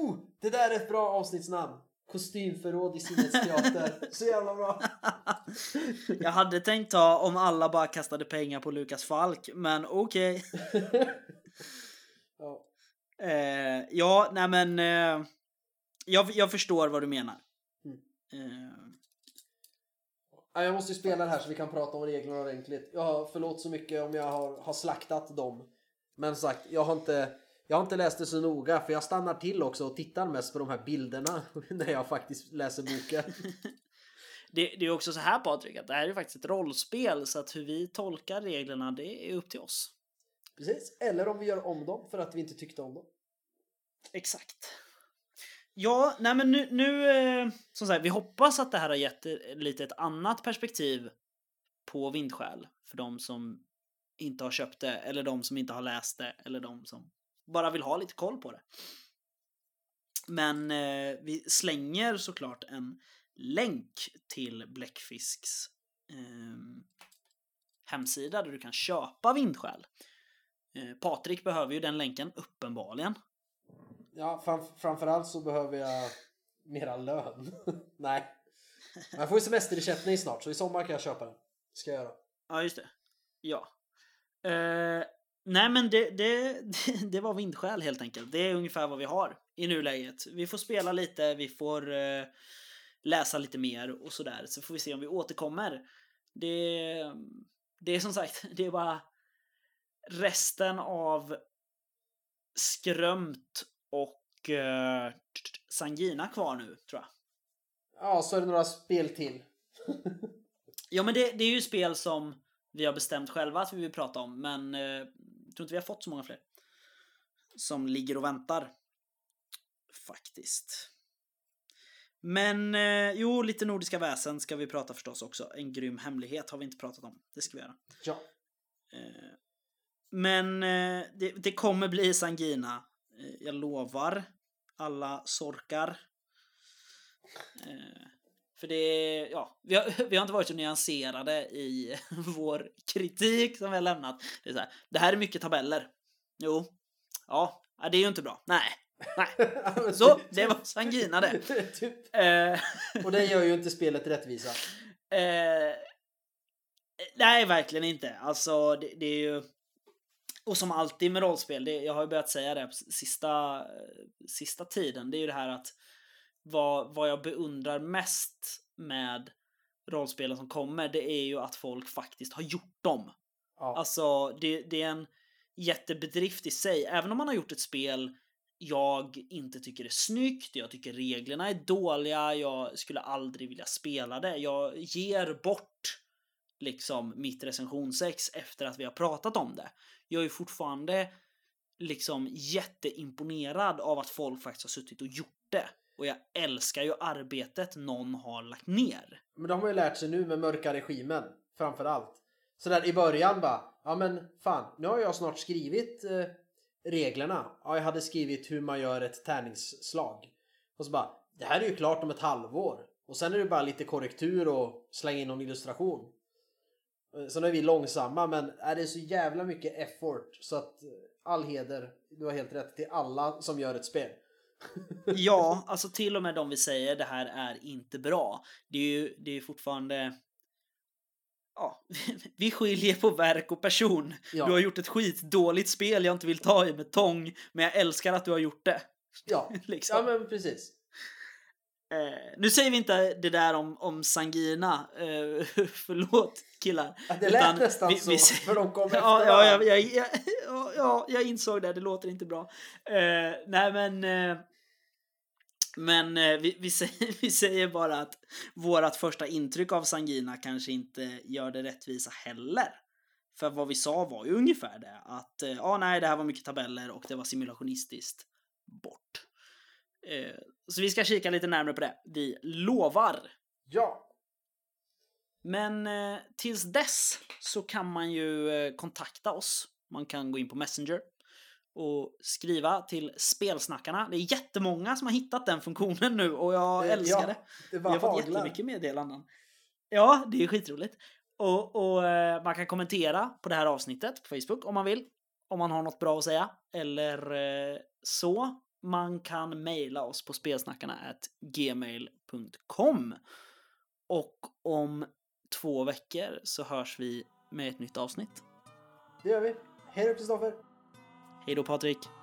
B: Oh, det där är ett bra avsnittsnamn. Kostymförråd i Sinnets teater. Så jävla bra.
A: Jag hade tänkt ta om alla bara kastade pengar på Lukas Falk, men okej.
B: ja.
A: Eh, ja, nej men... Eh, jag, jag förstår vad du menar.
B: Mm.
A: Eh,
B: Ja, Jag måste ju spela det här så vi kan prata om reglerna ordentligt. Jag förlåt så mycket om jag har, har slaktat dem. Men sagt, jag har inte jag har inte läst det så noga för jag stannar till också och tittar mest på de här bilderna när jag faktiskt läser boken.
A: det, det är också så här Patrik, att det här är faktiskt ett rollspel, så att hur vi tolkar reglerna, det är upp till oss.
B: Precis. Eller om vi gör om dem för att vi inte tyckte om dem.
A: Exakt. Ja, nej men nu, nu eh, som sagt, vi hoppas att det här har gett lite ett annat perspektiv på Vindskäl för de som inte har köpt det eller de som inte har läst det eller de som bara vill ha lite koll på det. Men eh, vi slänger såklart en länk till Bläckfisks eh, hemsida där du kan köpa vindskäl. Eh, Patrik behöver ju den länken, uppenbarligen.
B: Ja, fram, framförallt så behöver jag mera lön. Nej. Men jag får ju semesterersättning snart så i sommar kan jag köpa den. Ska jag göra.
A: Ja, just det. Ja. Eh, nej, men det, det, det, var vindskäl helt enkelt. Det är ungefär vad vi har i nuläget. Vi får spela lite, vi får eh, läsa lite mer och sådär. Så får vi se om vi återkommer. Det, det är som sagt, det är bara resten av skrömt och eh, Sangina kvar nu, tror jag.
B: Ja, så är det några spel till.
A: Ja, men det, det är ju spel som vi har bestämt själva att vi vill prata om, men eh, jag tror inte vi har fått så många fler. Som ligger och väntar. Faktiskt. Men eh, jo, lite Nordiska väsen ska vi prata förstås också. En grym hemlighet har vi inte pratat om. Det ska vi göra.
B: Ja.
A: Eh, men eh, det, det kommer bli Sangina. Eh, jag lovar. Alla sorkar. Eh, för det ja, vi har, vi har inte varit så nyanserade i vår kritik som vi har lämnat. Det, är så här, det här är mycket tabeller. Jo. Ja, det är ju inte bra. Nej. Nej. Så, det var Sangina det.
B: typ.
A: Eh,
B: Och det gör ju inte spelet rättvisa.
A: Eh, nej, verkligen inte. Alltså, det, det är ju... Och som alltid med rollspel, det, jag har ju börjat säga det på sista, sista tiden, det är ju det här att vad, vad jag beundrar mest med rollspelen som kommer, det är ju att folk faktiskt har gjort dem.
B: Ja.
A: Alltså, det, det är en jättebedrift i sig. Även om man har gjort ett spel jag inte tycker är snyggt, jag tycker reglerna är dåliga, jag skulle aldrig vilja spela det. Jag ger bort liksom mitt recensionsex efter att vi har pratat om det. Jag är fortfarande liksom jätteimponerad av att folk faktiskt har suttit och gjort det. Och jag älskar ju arbetet någon har lagt ner.
B: Men det har man ju lärt sig nu med mörka regimen. Framför allt. Så där i början bara. Ja men fan. Nu har jag snart skrivit eh, reglerna. Ja, jag hade skrivit hur man gör ett tärningsslag. Och så bara. Det här är ju klart om ett halvår. Och sen är det bara lite korrektur och slänga in någon illustration. Eh, sen är vi långsamma men är det är så jävla mycket effort så att eh, all heder, du har helt rätt, till alla som gör ett spel.
A: Ja, alltså till och med de vi säger det här är inte bra. Det är ju det är fortfarande... Ja, vi skiljer på verk och person.
B: Ja.
A: Du har gjort ett skitdåligt spel jag inte vill ta i med tång, men jag älskar att du har gjort det.
B: Ja,
A: liksom.
B: ja men precis.
A: Eh, nu säger vi inte det där om, om Sangina, eh, förlåt killar.
B: Ja, det lät nästan
A: vi-
B: så,
A: vi
B: för de kom efter
A: Ja, ja, jag, jag, ja, ja, jag insåg det, det låter inte bra. Eh, nej men... Men eh, vi, vi, säger, vi säger bara att vårat första intryck av Sangina kanske inte gör det rättvisa heller. För vad vi sa var ju ungefär det. Att eh, ja, nej, det här var mycket tabeller och det var simulationistiskt. Bort. Eh, så vi ska kika lite närmare på det. Vi lovar.
B: Ja,
A: Men eh, tills dess så kan man ju eh, kontakta oss. Man kan gå in på Messenger och skriva till spelsnackarna. Det är jättemånga som har hittat den funktionen nu och jag
B: Eh,
A: älskar
B: ja,
A: det.
B: det
A: Vi har fått
B: haglar.
A: jättemycket meddelanden. Ja, det är skitroligt. Och, och eh, man kan kommentera på det här avsnittet på Facebook om man vill. Om man har något bra att säga. Eller eh, så. Man kan mejla oss på spelsnackarna gmail.com. Och om två veckor så hörs vi med ett nytt avsnitt.
B: Det gör vi. Hej då Kristoffer.
A: Hej då Patrik!